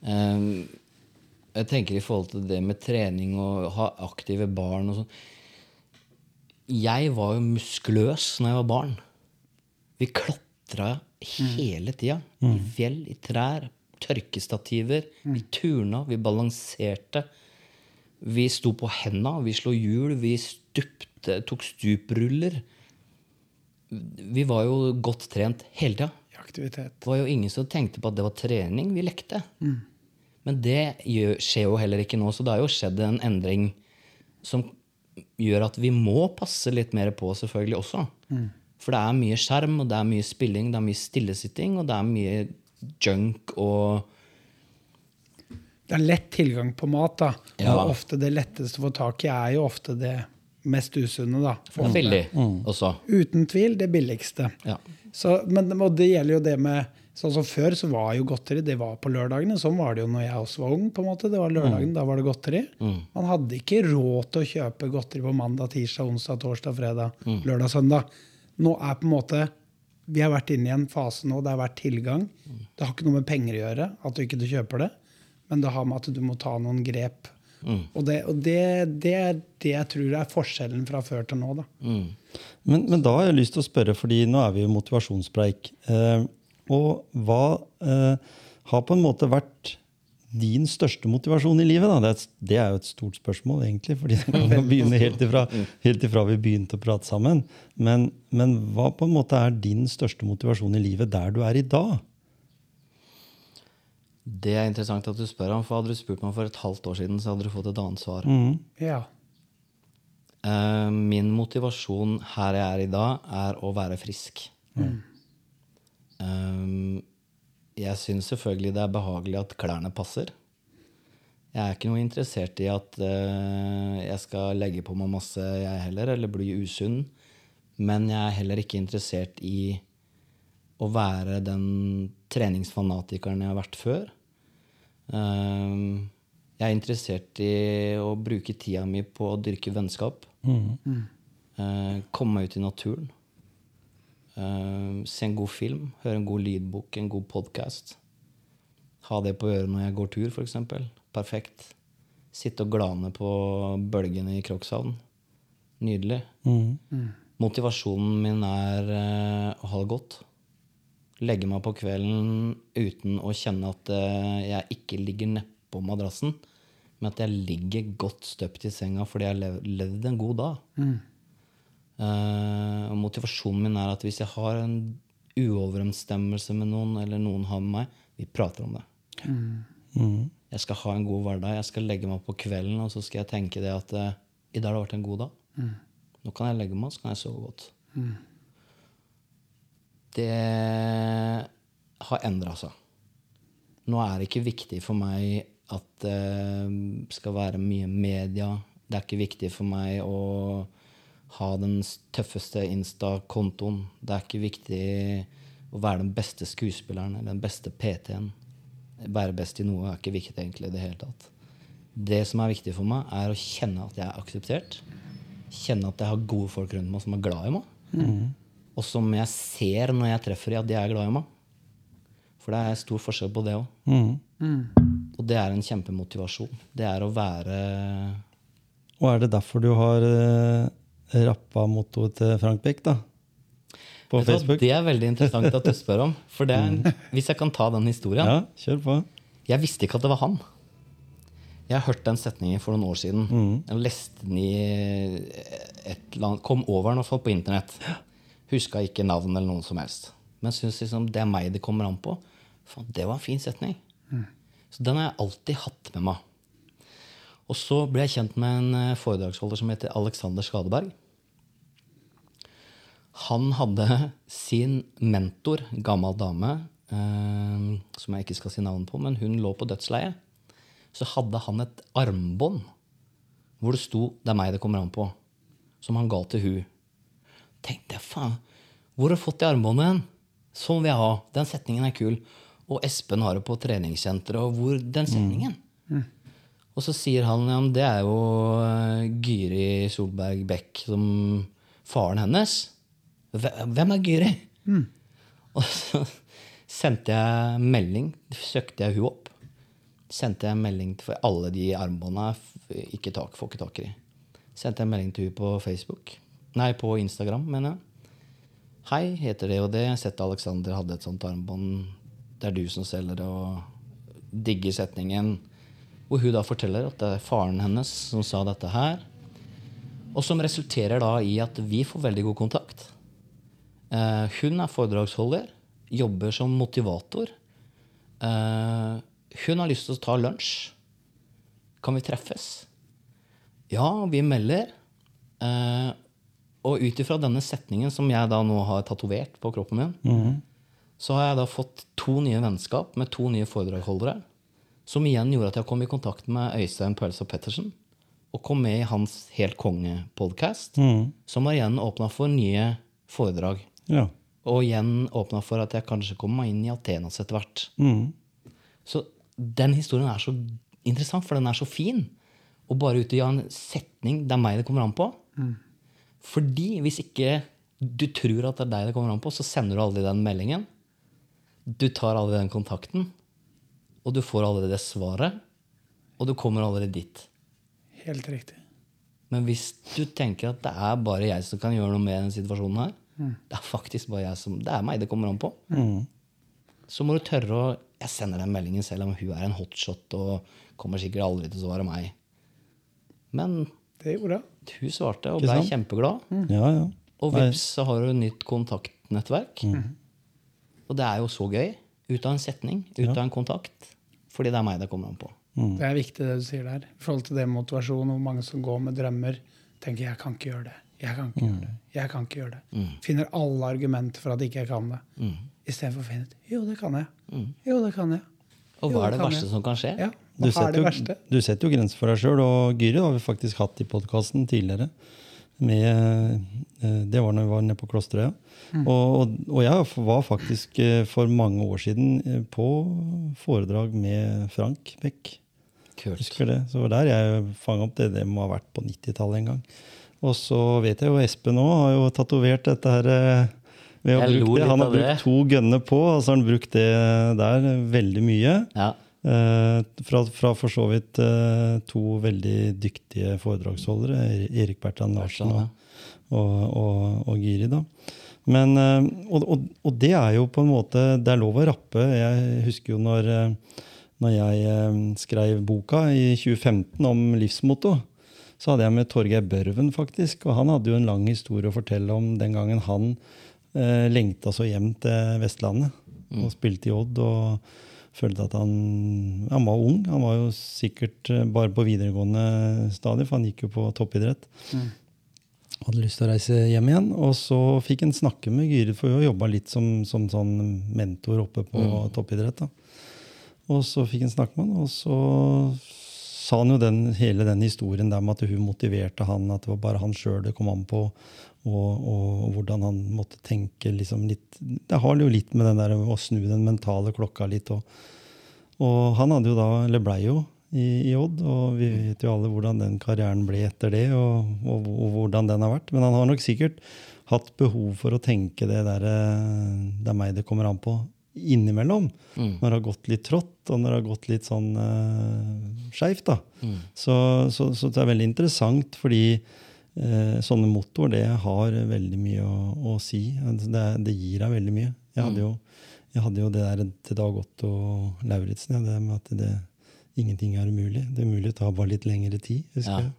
Um, jeg tenker i forhold til det med trening og ha aktive barn og sånn. Jeg var jo muskuløs når jeg var barn. Vi klatra hele tida. I fjell, i trær, tørkestativer. Vi turna, vi balanserte. Vi sto på henda, vi slo hjul, vi stupte, tok stupruller. Vi var jo godt trent hele tida. Aktivitet. Det var jo ingen som tenkte på at det var trening. Vi lekte. Men det gjør, skjer jo heller ikke nå, så det har jo skjedd en endring som gjør at vi må passe litt mer på, selvfølgelig også. For det er mye skjerm, og det er mye spilling, det er mye stillesitting, og det er mye junk og Det er lett tilgang på mat. da. Ja. Og ofte det letteste å få tak i er jo ofte det mest usunne. da. For og billig også. Uten tvil det billigste. Ja. Så, men og det gjelder jo det med Sånn som Før så var jo godteri det var på lørdagene. Sånn var det jo når jeg også var ung. på en måte. Det var lørdagen, Da var det godteri. Man hadde ikke råd til å kjøpe godteri på mandag, tirsdag, onsdag, torsdag, fredag, lørdag, søndag. Nå er på en måte Vi har vært inne i en fase nå. Det har vært tilgang. Det har ikke noe med penger å gjøre at du ikke du kjøper det, men det har med at du må ta noen grep. Og, det, og det, det er det jeg tror er forskjellen fra før til nå. da. Mm. Men, men da har jeg lyst til å spørre, fordi nå er vi jo i motivasjonspreik. Eh, og hva eh, har på en måte vært din største motivasjon i livet? Da? Det, er, et- det er jo et stort spørsmål, egentlig. fordi det kan begynne helt ifra, helt ifra vi begynte å prate sammen. Men, men hva på en måte er din største motivasjon i livet der du er i dag? Det er interessant at du spør om, for hadde du spurt meg for et halvt år siden, så hadde du fått et annet svar. Ja. Eh, min motivasjon her jeg er i dag, er å være frisk. Mm. jeg syns selvfølgelig det er behagelig at klærne passer. Jeg er ikke noe interessert i at eh, jeg skal legge på meg masse, jeg heller, eller bli usunn. Men jeg er heller ikke interessert i å være den treningsfanatikeren jeg har vært før. Eh, jeg er interessert i å bruke tida mi på å dyrke vennskap. Eh, komme meg ut i naturen. Eh, se en god film, høre en god lydbok, en god podkast. Ha det på øret når jeg går tur, f.eks. Perfekt. Sitte og glane på bølgene i Krokshavn. Nydelig. Motivasjonen min er eh, å ha det godt. Legge meg på kvelden uten å kjenne at eh, jeg ikke ligger nedpå madrassen, men at jeg ligger godt støpt i senga fordi jeg har levd en god dag. Mm. Uh, motivasjonen min er at hvis jeg har en uoverensstemmelse med noen, eller noen har med meg, vi prater om det. Jeg skal ha en god hverdag. Jeg skal legge meg på kvelden, og så skal jeg tenke det at uh, i dag har det vært en god dag. Nå kan jeg legge meg, så kan jeg sove godt. Det har endra seg. Nå er det ikke viktig for meg at det skal være mye media. Det er ikke viktig for meg å ha den tøffeste Insta-kontoen. Det er ikke viktig å være den beste skuespilleren eller den beste PT-en. Være best i noe er ikke viktig egentlig i det hele tatt. Det som er viktig for meg, er å kjenne at jeg er akseptert. Kjenne at jeg har gode folk rundt meg som er glad i meg. Og som jeg ser når jeg treffer dem, at de er glad i meg. For det er stor forskjell på det òg. Og det er en kjempemotivasjon. Det er å være Og er det derfor du har eh, rappa mottoet til Frank Beck, da? På Vet du hva, Facebook? Det er veldig interessant at du spør om. For det er, Hvis jeg kan ta den historien Ja, kjør på. Jeg visste ikke at det var han. Jeg har hørt den setningen for noen år siden. Jeg leste den i et eller annet Kom over den i hvert fall på internett. Huska ikke navn eller noen som helst. Men syns liksom det er meg det kommer an på. Faen, det var en fin setning. Så den har jeg alltid hatt med meg. Og så ble jeg kjent med en eh, foredragsholder som heter Alexander Skadeberg. Han hadde sin mentor, gammel dame, eh, som jeg ikke skal si navnet på, men hun lå på dødsleiet. Så hadde han et armbånd hvor det sto 'Det er meg det kommer an på', som han ga til hun. Tenkte jeg, faen, hvor har du fått de armbåndet hen? Sånn vil jeg ha. Den setningen er kul. Og Espen har det på treningssenteret. Og hvor den setningen? Og så sier han ja, men det er jo eh, Gyri Solberg Beck som faren hennes. Hvem er Gyri? Og så sendte jeg melding, søkte jeg hun opp. Sendte jeg melding til for alle de armbåndene ikke tak, får ikke tak i. Sendte jeg melding til hun på Facebook. Nei, på Instagram, mener jeg. Hei, heter det og det. Jeg har sett Alexander hadde et sånt armbånd. Det er du som selger det, og digger setningen. Hvor hun da forteller at det er faren hennes som sa dette her. Og som resulterer da i at vi får veldig god kontakt. Eh, hun er foredragsholder, jobber som motivator. Eh, hun har lyst til å ta lunsj. Kan vi treffes? Ja, vi melder. Eh, og ut ifra denne setningen som jeg da nå har tatovert på kroppen min, så har jeg da fått to nye vennskap med to nye foredragsholdere. Som igjen gjorde at jeg kom i kontakt med Øystein Pølsa Pettersen. Og kom med i hans Helt konge-podkast, som har igjen åpna for nye foredrag. Ja. Og igjen åpna for at jeg kanskje kommer meg inn i Atenas etter hvert. Mm. Så den historien er så interessant, for den er så fin. Og bare ut i en setning det er meg det kommer an på. Fordi hvis ikke du tror at det er deg det kommer an på, så sender du aldri den meldingen. Du tar aldri den kontakten. Og du får aldri det svaret. Og du kommer aldri dit. Helt riktig. Men hvis du tenker at det er bare jeg som kan gjøre noe med denne situasjonen her, det er faktisk bare jeg som, det er meg det kommer an på, så må du tørre å Jeg sender den meldingen selv om hun er en hotshot og kommer sikkert aldri til å svare meg. Men Det gjorde hun. Hun svarte og ble kjempeglad. kjempeglad. Ja, ja. Og vips, så har du et nytt kontaktnettverk. Og det er jo så gøy. Ut av en setning, ut av en kontakt. Fordi det er meg det kommer an på. Det er viktig det du sier der. I forhold til det motivasjonen, motivasjon, hvor mange som går med drømmer, tenker 'jeg kan ikke gjøre det'. Jeg kan ikke gjøre det. Jeg kan ikke gjøre det. Finner alle argumenter for at ikke jeg kan det. Mm. Istedenfor å finne ut 'jo, det kan jeg'. Jo, det kan jeg. Og Jo, hva er det det verste jeg. som kan skje? Ja, Du er det jo, verste? du setter jo grenser for deg sjøl, og Gyri har vi faktisk hatt i podkasten tidligere. Med, eh, det var når vi var nede på Klosterøya. Og, og, og jeg var faktisk eh, for mange år siden eh, på foredrag med Frank Beck. Kult. Husker det. Så det var der jeg fanga opp det. Det må ha vært på 90-tallet en gang. Og så vet jeg jo Espen òg har jo tatovert dette her ved å bruke det. Han har brukt to gønner på, og så har han brukt det der veldig mye. Ja. Eh, fra, fra for så vidt eh, to veldig dyktige foredragsholdere, Erik Bertrand Larsen og, og, og, og Giri. da. Men, eh, og, og, og det er jo på en måte Det er lov å rappe. Jeg husker jo når, når jeg skrev boka i 2015 om livsmotto. Så hadde jeg med Torgeir Børven, faktisk. Og han hadde jo en lang historie å fortelle om den gangen han eh, lengta så hjem til Vestlandet og spilte i Odd. og følte at han, han var ung. Han var jo sikkert eh, bare på videregående stadium, for han gikk jo på toppidrett. Hadde lyst til å reise hjem igjen. Og så fikk han snakke med Gyrid, for hun jobba litt som, som sånn mentor oppe på toppidrett. da. Og så fikk han snakke med han, og så sa han jo den, hele den historien der med at hun motiverte han, at det var bare han sjøl det kom an på, og, og hvordan han måtte tenke liksom litt Det har jo litt med den der å snu den mentale klokka litt. Og, og han hadde jo da, eller blei jo i, i Odd, og vi vet jo alle hvordan den karrieren ble etter det, og, og, og hvordan den har vært. Men han har nok sikkert hatt behov for å tenke det der eh, det er meg det kommer an på, innimellom. Når det har gått litt trått, og når det har gått litt sånn uh, skeivt. da. Så, så, så det er veldig interessant, fordi sånne mottoer det har veldig mye å, å si. Altså, Det, det gir deg veldig mye. Jeg hadde jo, jeg hadde jo det der til Dag Otto Lauritzen, ja, det med at det, ingenting er umulig. Det er tar bare litt lengre tid. husker Ja. jeg.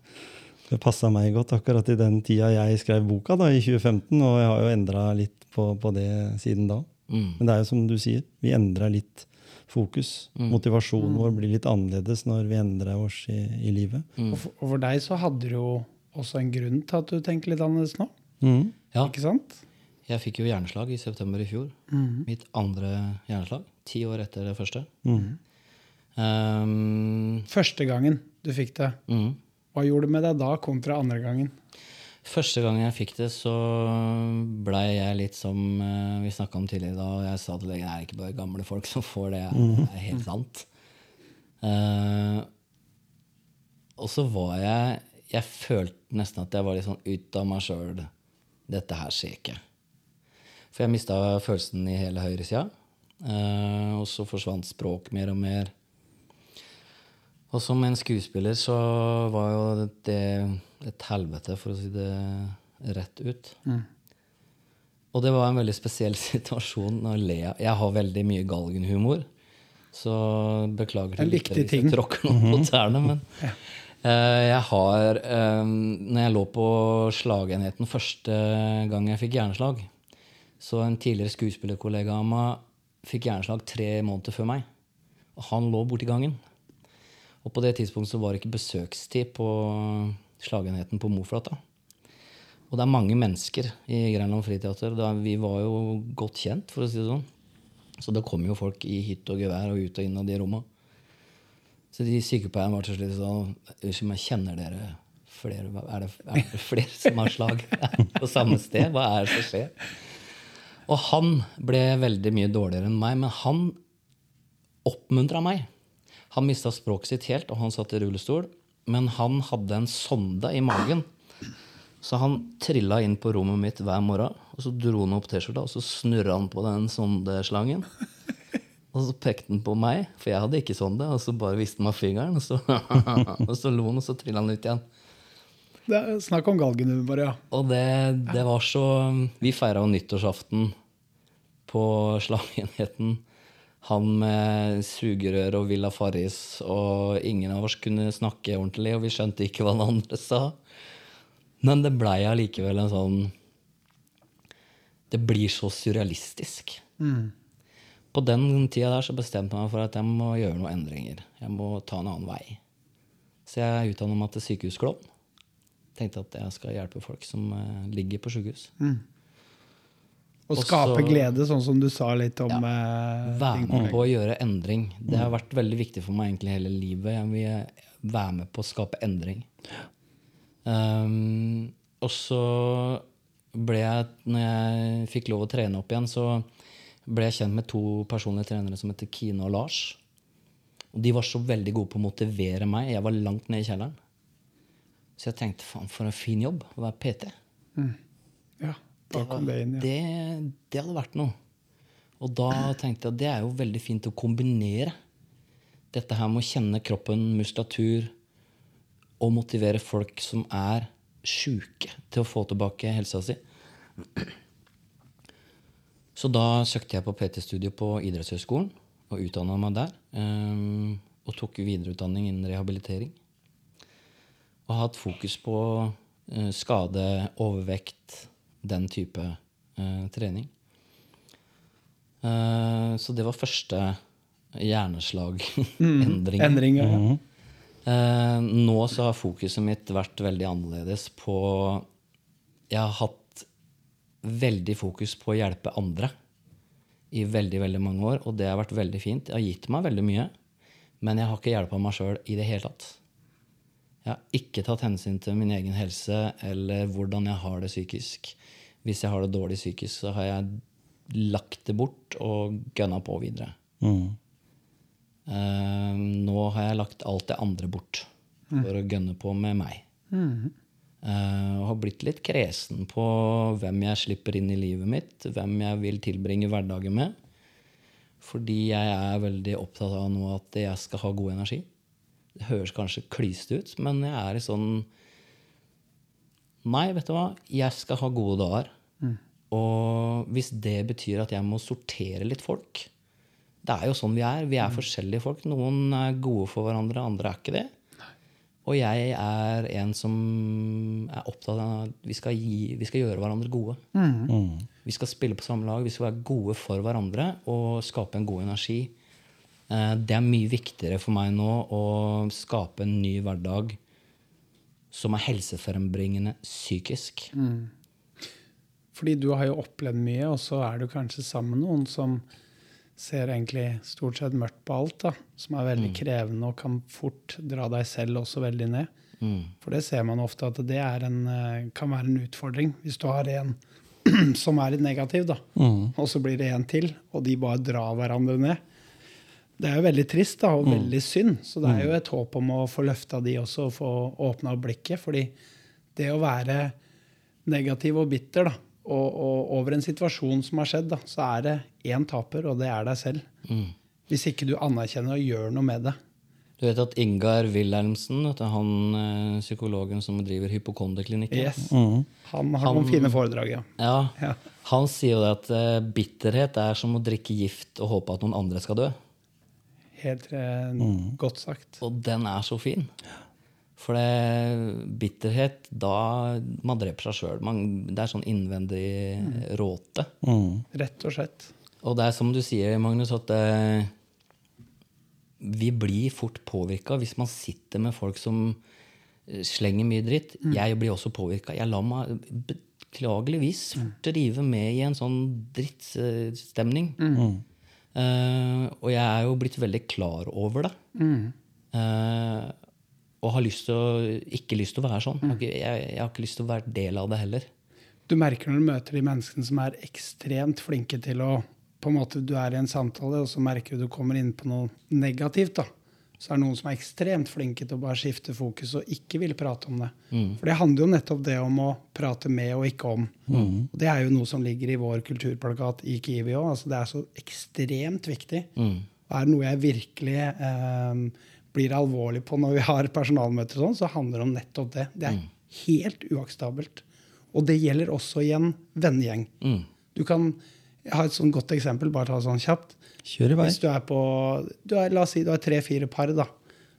Det passa meg godt akkurat i den tida jeg skrev boka, da, i 2015. Og jeg har jo endra litt på, på det siden da. Mm. Men det er jo som du sier, vi endrer litt fokus. Motivasjonen vår blir litt annerledes når vi endrer oss i, i livet. Og, for, og for deg så hadde du jo også en grunn til at du tenker litt annerledes nå. Mm. Ja, Ikke sant? jeg fikk jo hjerneslag i september i fjor. Mitt andre hjerneslag. Ti år etter det første. Um, Første gangen du fikk det, mm. hva gjorde det med deg da kontra andre gangen? Første gang jeg fikk det, så blei jeg litt som eh, vi snakka om tidligere da. og Jeg sa til legen det er ikke bare gamle folk som får det. Det er helt sant. Uh, Og så var jeg Jeg følte nesten at jeg var litt sånn ut av meg sjøl. Dette her skjer ikke. For jeg mista følelsen i hele høyresida. Uh, og så forsvant språk mer og mer. Og som en skuespiller så var jo det et helvete, for å si det rett ut. Og det var en veldig spesiell situasjon Når Lea. Jeg har veldig mye galgenhumor. Så beklager til lyttere hvis jeg tråkker noen på tærne. Men eh, jeg har eh, Når jeg lå på slagenheten første gang jeg fikk hjerneslag, så en tidligere skuespillerkollega av meg fikk hjerneslag tre måneder før meg. Og han lå borti gangen. Og på det tidspunktet så var det ikke besøkstid på slagenheten på Moflata. Og det er mange mennesker i Grenland Friteater. Vi var jo godt kjent, for å si det sånn. Så det kom jo folk i hytt og gevær og ut og inn av de rommene. Så de sykepleierne var til slutt sånn Unnskyld meg, kjenner dere flere? Er det, er det flere som har slag på samme sted? Hva er det som skjer? Og han ble veldig mye dårligere enn meg, men han oppmuntra meg. Han mista språket sitt helt, og han satt i rullestol. Men han hadde en sonde i magen. Så han trilla inn på rommet mitt hver morgen, og så dro han opp T-skjorta, og så snurra han på den sondeslangen. Og så pekte han på meg, for jeg hadde ikke sonde, og så bare viste han meg fingeren, og så, og så lo han, og så trilla han ut igjen. Det er snakk om galgenhumor, ja. Og det, det var så Vi feira jo nyttårsaften på slagenheten. Han med sugerør og Villa Farris, og ingen av oss kunne snakke ordentlig, og vi skjønte ikke hva den andre sa. Men det blei allikevel en sånn Det blir så surrealistisk. På den tida der så bestemte jeg meg for at jeg må gjøre noen endringer. Jeg må ta en annen vei. Så jeg utdanna meg til sykehusklovn. Tenkte at jeg skal hjelpe folk som eh, ligger på sykehus. Mm. Og skape Også, glede, sånn som du sa litt om Ja. eh, Være med på å gjøre endring. Det har vært veldig viktig for meg egentlig hele livet. Jeg vil være med på å skape endring. Um, og så ble jeg, når jeg fikk lov å trene opp igjen, så ble jeg kjent med to personlige trenere som heter Kine og Lars. Og de var så veldig gode på å motivere meg. Jeg var langt nede i kjelleren. Så jeg tenkte faen, for en fin jobb å være PT. Ja, da kom det inn, ja. Det, det hadde vært noe. Og da tenkte jeg at det er jo veldig fint å kombinere. Dette her med å kjenne kroppen, muskulatur, og motivere folk som er sjuke, til å få tilbake helsa si. Så da søkte jeg på PT-studio på idrettshøgskolen og utdanna meg der. Um, og tok videreutdanning innen rehabilitering. Og har hatt fokus på uh, skade, overvekt, den type uh, trening. Uh, så det var første hjerneslagendring. Mm, endring, ja. Eh, nå så har fokuset mitt vært veldig annerledes på Jeg har hatt veldig fokus på å hjelpe andre i veldig veldig mange år, og det har vært veldig fint. Det har gitt meg veldig mye, men jeg har ikke hjelpa meg sjøl i det hele tatt. Jeg har ikke tatt hensyn til min egen helse eller hvordan jeg har det psykisk. Hvis jeg har det dårlig psykisk, så har jeg lagt det bort og gønna på videre. Mm. Uh, nå har jeg lagt alt det andre bort for å gønne på med meg. Eh, og har blitt litt kresen på hvem jeg slipper inn i livet mitt, hvem jeg vil tilbringe hverdagen med. Fordi jeg er veldig opptatt av nå at jeg skal ha god energi. Det høres kanskje klyst ut, men jeg er i sånn Nei, vet du hva? Jeg skal ha gode dager. Og hvis det betyr at jeg må sortere litt folk Det er jo sånn vi er. Vi er forskjellige folk. Noen er gode for hverandre, andre er ikke det. Og jeg er en som er opptatt av at vi skal, gi, vi skal gjøre hverandre gode. Vi skal spille på samme lag, vi skal være gode for hverandre og skape en god energi. Eh, Det er mye viktigere for meg nå å skape en ny hverdag som er helsefrembringende psykisk. Fordi du har jo opplevd mye, og så er du kanskje sammen med noen som ser egentlig stort sett mørkt på alt, da. Som er veldig krevende og kan fort dra deg selv også veldig ned. For det ser man ofte at det er en, eh, kan være en utfordring. Hvis du har en som er litt negativ, da, og så blir det en til, og de bare drar hverandre ned. Det er jo veldig trist da, og veldig synd. Så det er jo et håp om å få løfta de også og få åpna blikket. fordi det å være negativ og bitter da, og, og over en situasjon som har skjedd, da, så er det én taper, og det er deg selv. Mm. Hvis ikke du anerkjenner og gjør noe med det. Du vet at Ingar Wilhelmsen, han eh, psykologen som driver hypokonderklinikken Yes. Han har noen fine foredrag, ja. ja, Ja. Han sier jo det at eh, bitterhet er som å drikke gift og håpe at noen andre skal dø. Helt eh, godt sagt. Og den er så fin. For det, bitterhet, da Man dreper seg sjøl. Det er sånn innvendig råte. Rett og slett. Og det er som du sier, Magnus, at det, vi blir fort påvirka hvis man sitter med folk som eh, slenger mye dritt. Jeg blir også påvirka. Jeg lar meg beklageligvis fort rive med i en sånn drittstemning. Uh, og jeg er jo blitt veldig klar over det. Eh, og har lyst til å, ikke lyst til å være sånn. Jeg, har ikke- jeg, jeg har ikke lyst til å være del av det heller. Du merker når du møter de menneskene som er ekstremt flinke til å på en måte Du er i en samtale, og så merker du du kommer inn på noe negativt. da. Så er det noen som er ekstremt flinke til å bare skifte fokus og ikke vil prate om det. For det handler jo nettopp det om å prate med og ikke om. Og det er jo noe som ligger i vår kulturplakat i Kiwi òg. Altså det er så ekstremt viktig. Mm. Det er noe jeg virkelig eh, blir alvorlig på når vi har personalmøter, og sånn, så handler det om nettopp det. Det er helt uakseptabelt. Og det gjelder også i en vennegjeng. Mm. Du kan, ha et sånn godt eksempel, bare ta det sånn kjapt. Kjør i vei. Hvis du er på du er, La oss si du har tre-fire par da,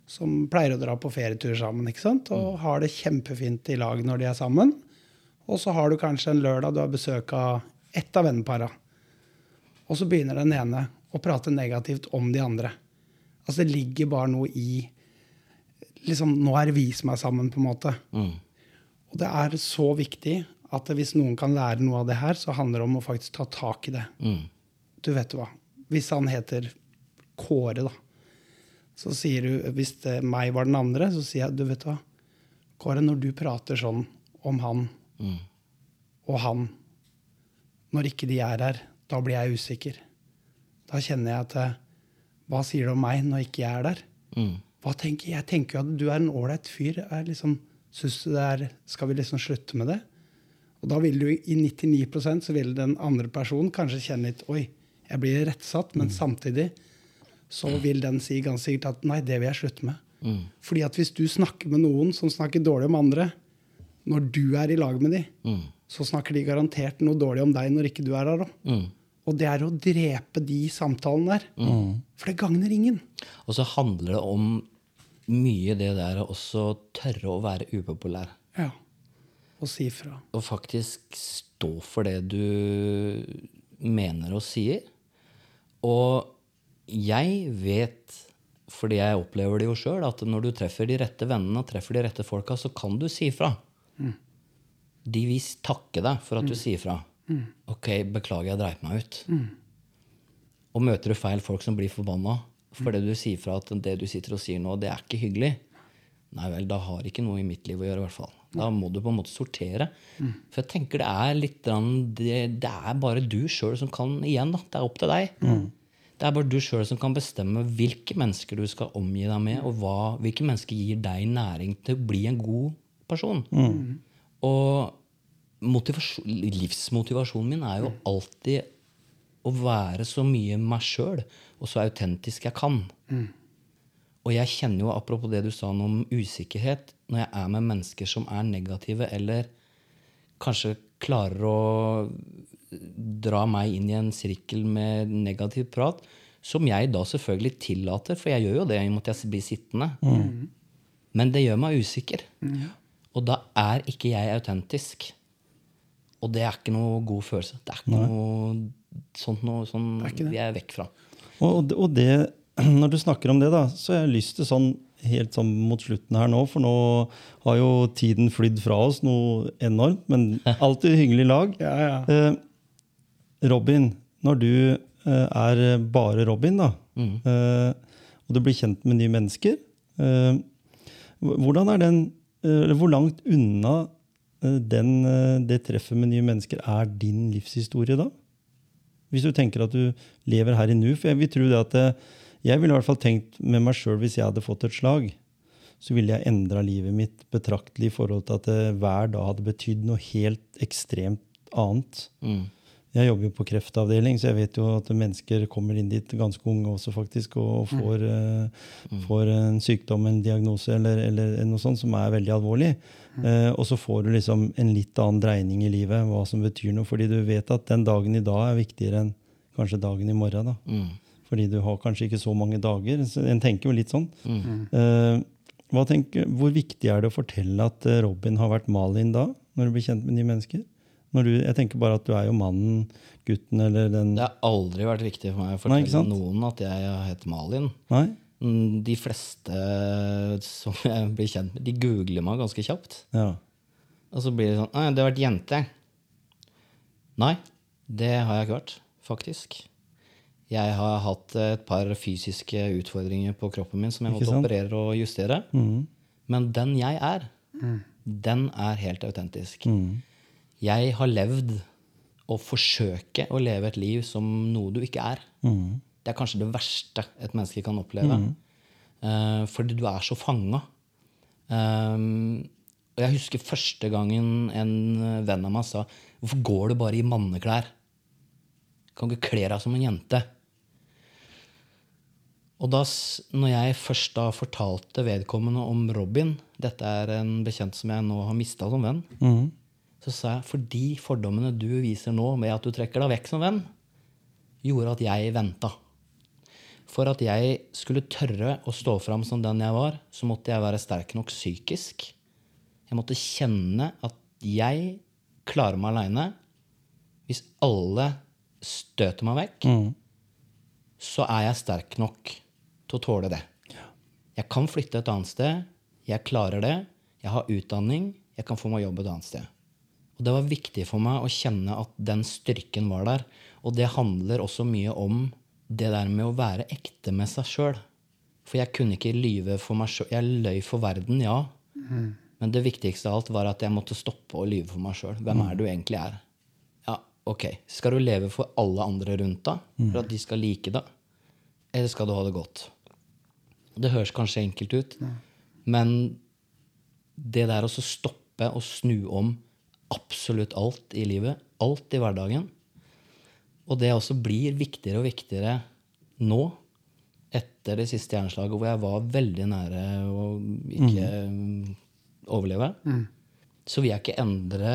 som pleier å dra på ferietur sammen ikke sant? og har det kjempefint i lag når de er sammen. Og så har du kanskje en lørdag du har besøk av ett av vennepara. Og så begynner den ene å prate negativt om de andre. Altså Det ligger bare noe i liksom, Nå er det vi som er sammen, på en måte. Mm. Og det er så viktig at hvis noen kan lære noe av det her, så handler det om å faktisk ta tak i det. Mm. Du vet hva. Hvis han heter Kåre, da, så sier du Hvis det meg var den andre, så sier jeg du vet hva, Kåre, når du prater sånn om han Mm. og han, når ikke de er her, da blir jeg usikker. Da kjenner jeg at Hva sier du om meg når ikke jeg er der? Mm. Hva tenker Jeg tenker jo at du er en ålreit fyr. Er liksom, synes du det er, skal vi liksom slutte med det? Og da vil du i 99% så vil den andre personen kanskje kjenne litt Oi, jeg blir rettsatt. Men samtidig så vil den si ganske sikkert at nei, det vil jeg slutte med. Mm. Fordi at hvis du snakker med noen som snakker dårlig om andre, når du er i lag med dem, Mm. så snakker de garantert noe dårlig om deg når ikke du er der òg. Mm. Og det er å drepe de samtalene der. For det gagner ingen. Og så handler det om mye det der å også tørre å være upopulær. Ja. Og si fra. Og faktisk stå for det du mener og sier. Og jeg vet, fordi jeg opplever det jo sjøl, at når du treffer de rette vennene og treffer de rette folka, så kan du si fra. De vil takke deg for at du sier fra. Ok, beklager, jeg dreit meg ut. Og møter du feil folk som blir forbanna det du sier fra at det du sitter og sier nå, det er ikke hyggelig, nei vel, da har ikke noe i mitt liv å gjøre, i hvert fall. Da må du på en måte sortere. For jeg tenker det er litt grann, det, det er bare du sjøl som kan igjen. da, Det er opp til deg. Det er bare du sjøl som kan bestemme hvilke mennesker du skal omgi deg med, og hva, hvilke mennesker gir deg næring til å bli en god person. Og motivasjon, livsmotivasjonen min er jo alltid å være så mye meg sjøl og så autentisk jeg kan. Og jeg kjenner jo, apropos det du sa om usikkerhet, når jeg er med mennesker som er negative, eller kanskje klarer å dra meg inn i en sirkel med negativ prat, som jeg da selvfølgelig tillater, for jeg gjør jo det i og med at jeg blir sittende. Men det gjør meg usikker. Og da er ikke jeg autentisk. Og det er ikke noe god følelse. Det er ikke noe sånt noe sånn vi er vekk fra. Og, og det, når du snakker om det, da, så har jeg lyst til sånn helt sånn mot slutten her nå, for nå har jo tiden flydd fra oss noe enormt, men alltid hyggelig lag. Ja, ja. Eh, Robin, når du eh, er bare Robin, da, eh, og du blir kjent med nye mennesker, eh, hvordan er den eh, eller Hvor langt unna den, eh, det treffet med nye mennesker er din livshistorie da? Hvis du tenker at du lever her i nu. For jeg vil tro det at eh, Jeg ville i hvert fall tenkt med meg sjøl hvis jeg hadde fått et slag, så ville jeg endra livet mitt betraktelig i forhold til at hver dag hadde betydd noe helt ekstremt annet. Mm. Jeg jobber jo på kreftavdeling, så jeg vet jo at mennesker kommer inn dit ganske unge også, faktisk, og får, eh, får en sykdom, en diagnose eller, eller noe sånt som er veldig alvorlig. Eh, og så får du liksom en litt annen dreining i livet, hva som betyr noe. Fordi du vet at den dagen i dag er viktigere enn kanskje dagen i morgen. da. Mm. Fordi du har kanskje ikke så mange dager. Så en tenker jo litt sånn. Eh, hva tenker, hvor viktig er det å fortelle at eh, Robin har vært Malin da, når du blir kjent med nye mennesker? Når du, jeg tenker bare at du er jo mannen, gutten eller den Det har aldri vært viktig for meg å fortelle Nei, noen at jeg heter Malin. Nei? Mm, De fleste som jeg blir kjent med, de googler meg ganske kjapt. Ja. Og så blir det sånn Nei, det har vært jente. Nei, det har jeg ikke vært, faktisk. Jeg har hatt et par fysiske utfordringer på kroppen min som jeg måtte operere og justere. Mm. Men den jeg er, den er helt autentisk. Mhm. Jeg har levd å forsøke å leve et liv som noe du ikke er. Mm. Det er kanskje det verste et menneske kan oppleve. Eh, fordi du er så fanga. Um, og jeg husker første gangen en venn av meg sa Hvorfor går du bare i manneklær? Kan ikke kle deg som en jente? Og da, når jeg først da fortalte vedkommende om Robin Dette er en bekjent som jeg nå har mista som venn. Mhm. Så sa jeg fordi fordommene du viser nå med at du trekker deg vekk som venn, gjorde at jeg venta. For at jeg skulle tørre å stå fram som den jeg var, så måtte jeg være sterk nok psykisk. Jeg måtte kjenne at jeg klarer meg aleine. Hvis alle støter meg vekk, mm. så er jeg sterk nok til å tåle det. Jeg kan flytte et annet sted. Jeg klarer det. Jeg har utdanning. Jeg kan få meg jobb et annet sted. Og Det var viktig for meg å kjenne at den styrken var der. Og det handler også mye om det der med å være ekte med seg sjøl. For jeg kunne ikke lyve for meg sjøl. Jeg løy for verden, ja. Men det viktigste av alt var at jeg måtte stoppe å lyve for meg sjøl. Hvem er du egentlig er? Ja, ok. Skal du leve for alle andre rundt deg, for at de skal like deg? Eller skal du ha det godt? Det høres kanskje enkelt ut, men det der å stoppe og snu om absolutt alt i livet, alt i hverdagen, og det også blir viktigere og viktigere nå, etter det siste hjerneslaget, hvor jeg var veldig nære å ikke mm, overleve, så vil jeg ikke endre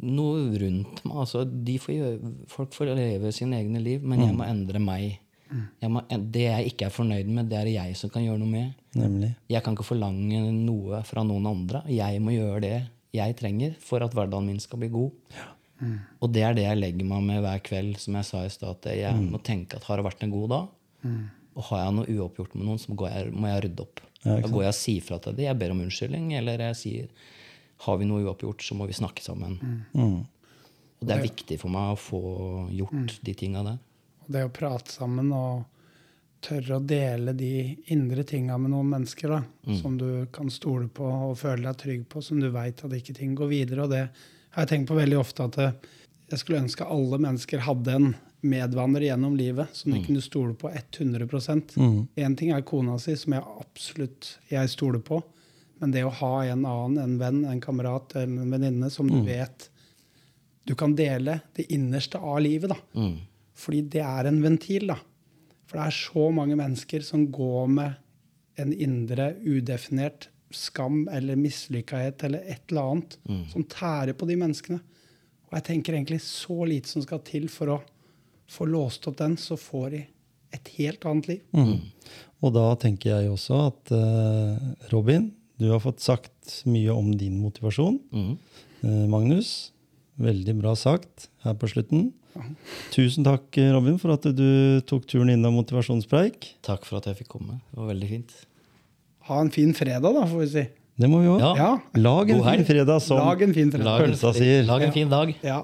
noe rundt meg. Altså, de får gjøre, folk får leve sine egne liv, men jeg må endre meg. Jeg må, det jeg ikke er fornøyd med, det er det jeg som kan gjøre noe med. Nemlig. Jeg kan ikke forlange noe fra noen andre. Jeg må gjøre det jeg trenger for at hverdagen min skal bli god. Og det er det jeg legger meg med hver kveld, som jeg sa i sted, at Jeg må tenke at har det vært en god dag, og har jeg noe uoppgjort med noen, så går jeg, må jeg rydde opp. Ja, da går jeg og sier fra til dem. Jeg ber om unnskyldning, eller jeg sier har vi noe uoppgjort, så må vi snakke sammen. Mhm. Og det er viktig for meg å få gjort de tinga der. Det å prate sammen og tørre å dele de indre tinga med noen mennesker da, som du kan stole på og føle deg trygg på, som du veit at ikke ting går videre. Og det har jeg tenkt på veldig ofte at jeg skulle ønske alle mennesker hadde en medvandrer gjennom livet som de kunne stole på 100% mm. ting er kona si, som jeg absolutt jeg stoler på. Men det å ha en annen, en venn, en kamerat eller en venninne som du vet du kan dele det innerste av livet. da. Mm. Fordi det er en ventil, da. For det er så mange mennesker som går med en indre udefinert skam eller mislykkahet eller et eller annet som tærer på de menneskene. Og jeg tenker egentlig så lite som skal til for å få låst opp den, så får de et helt annet liv. Mm. Og da tenker jeg også at uh, Robin, du har fått sagt mye om din motivasjon. Mm. Uh, Magnus, veldig bra sagt her på slutten. Tusen takk, Robin, for at du tok turen innom Motivasjonspreik. Takk for at jeg fikk komme. Det var veldig fint. Ha en fin fredag, da, får vi si. Det må vi òg. Ja. Ja. Lag en fin fredag, som Lag en fin fredag. Pølsa sier. lag en fin dag. Ja.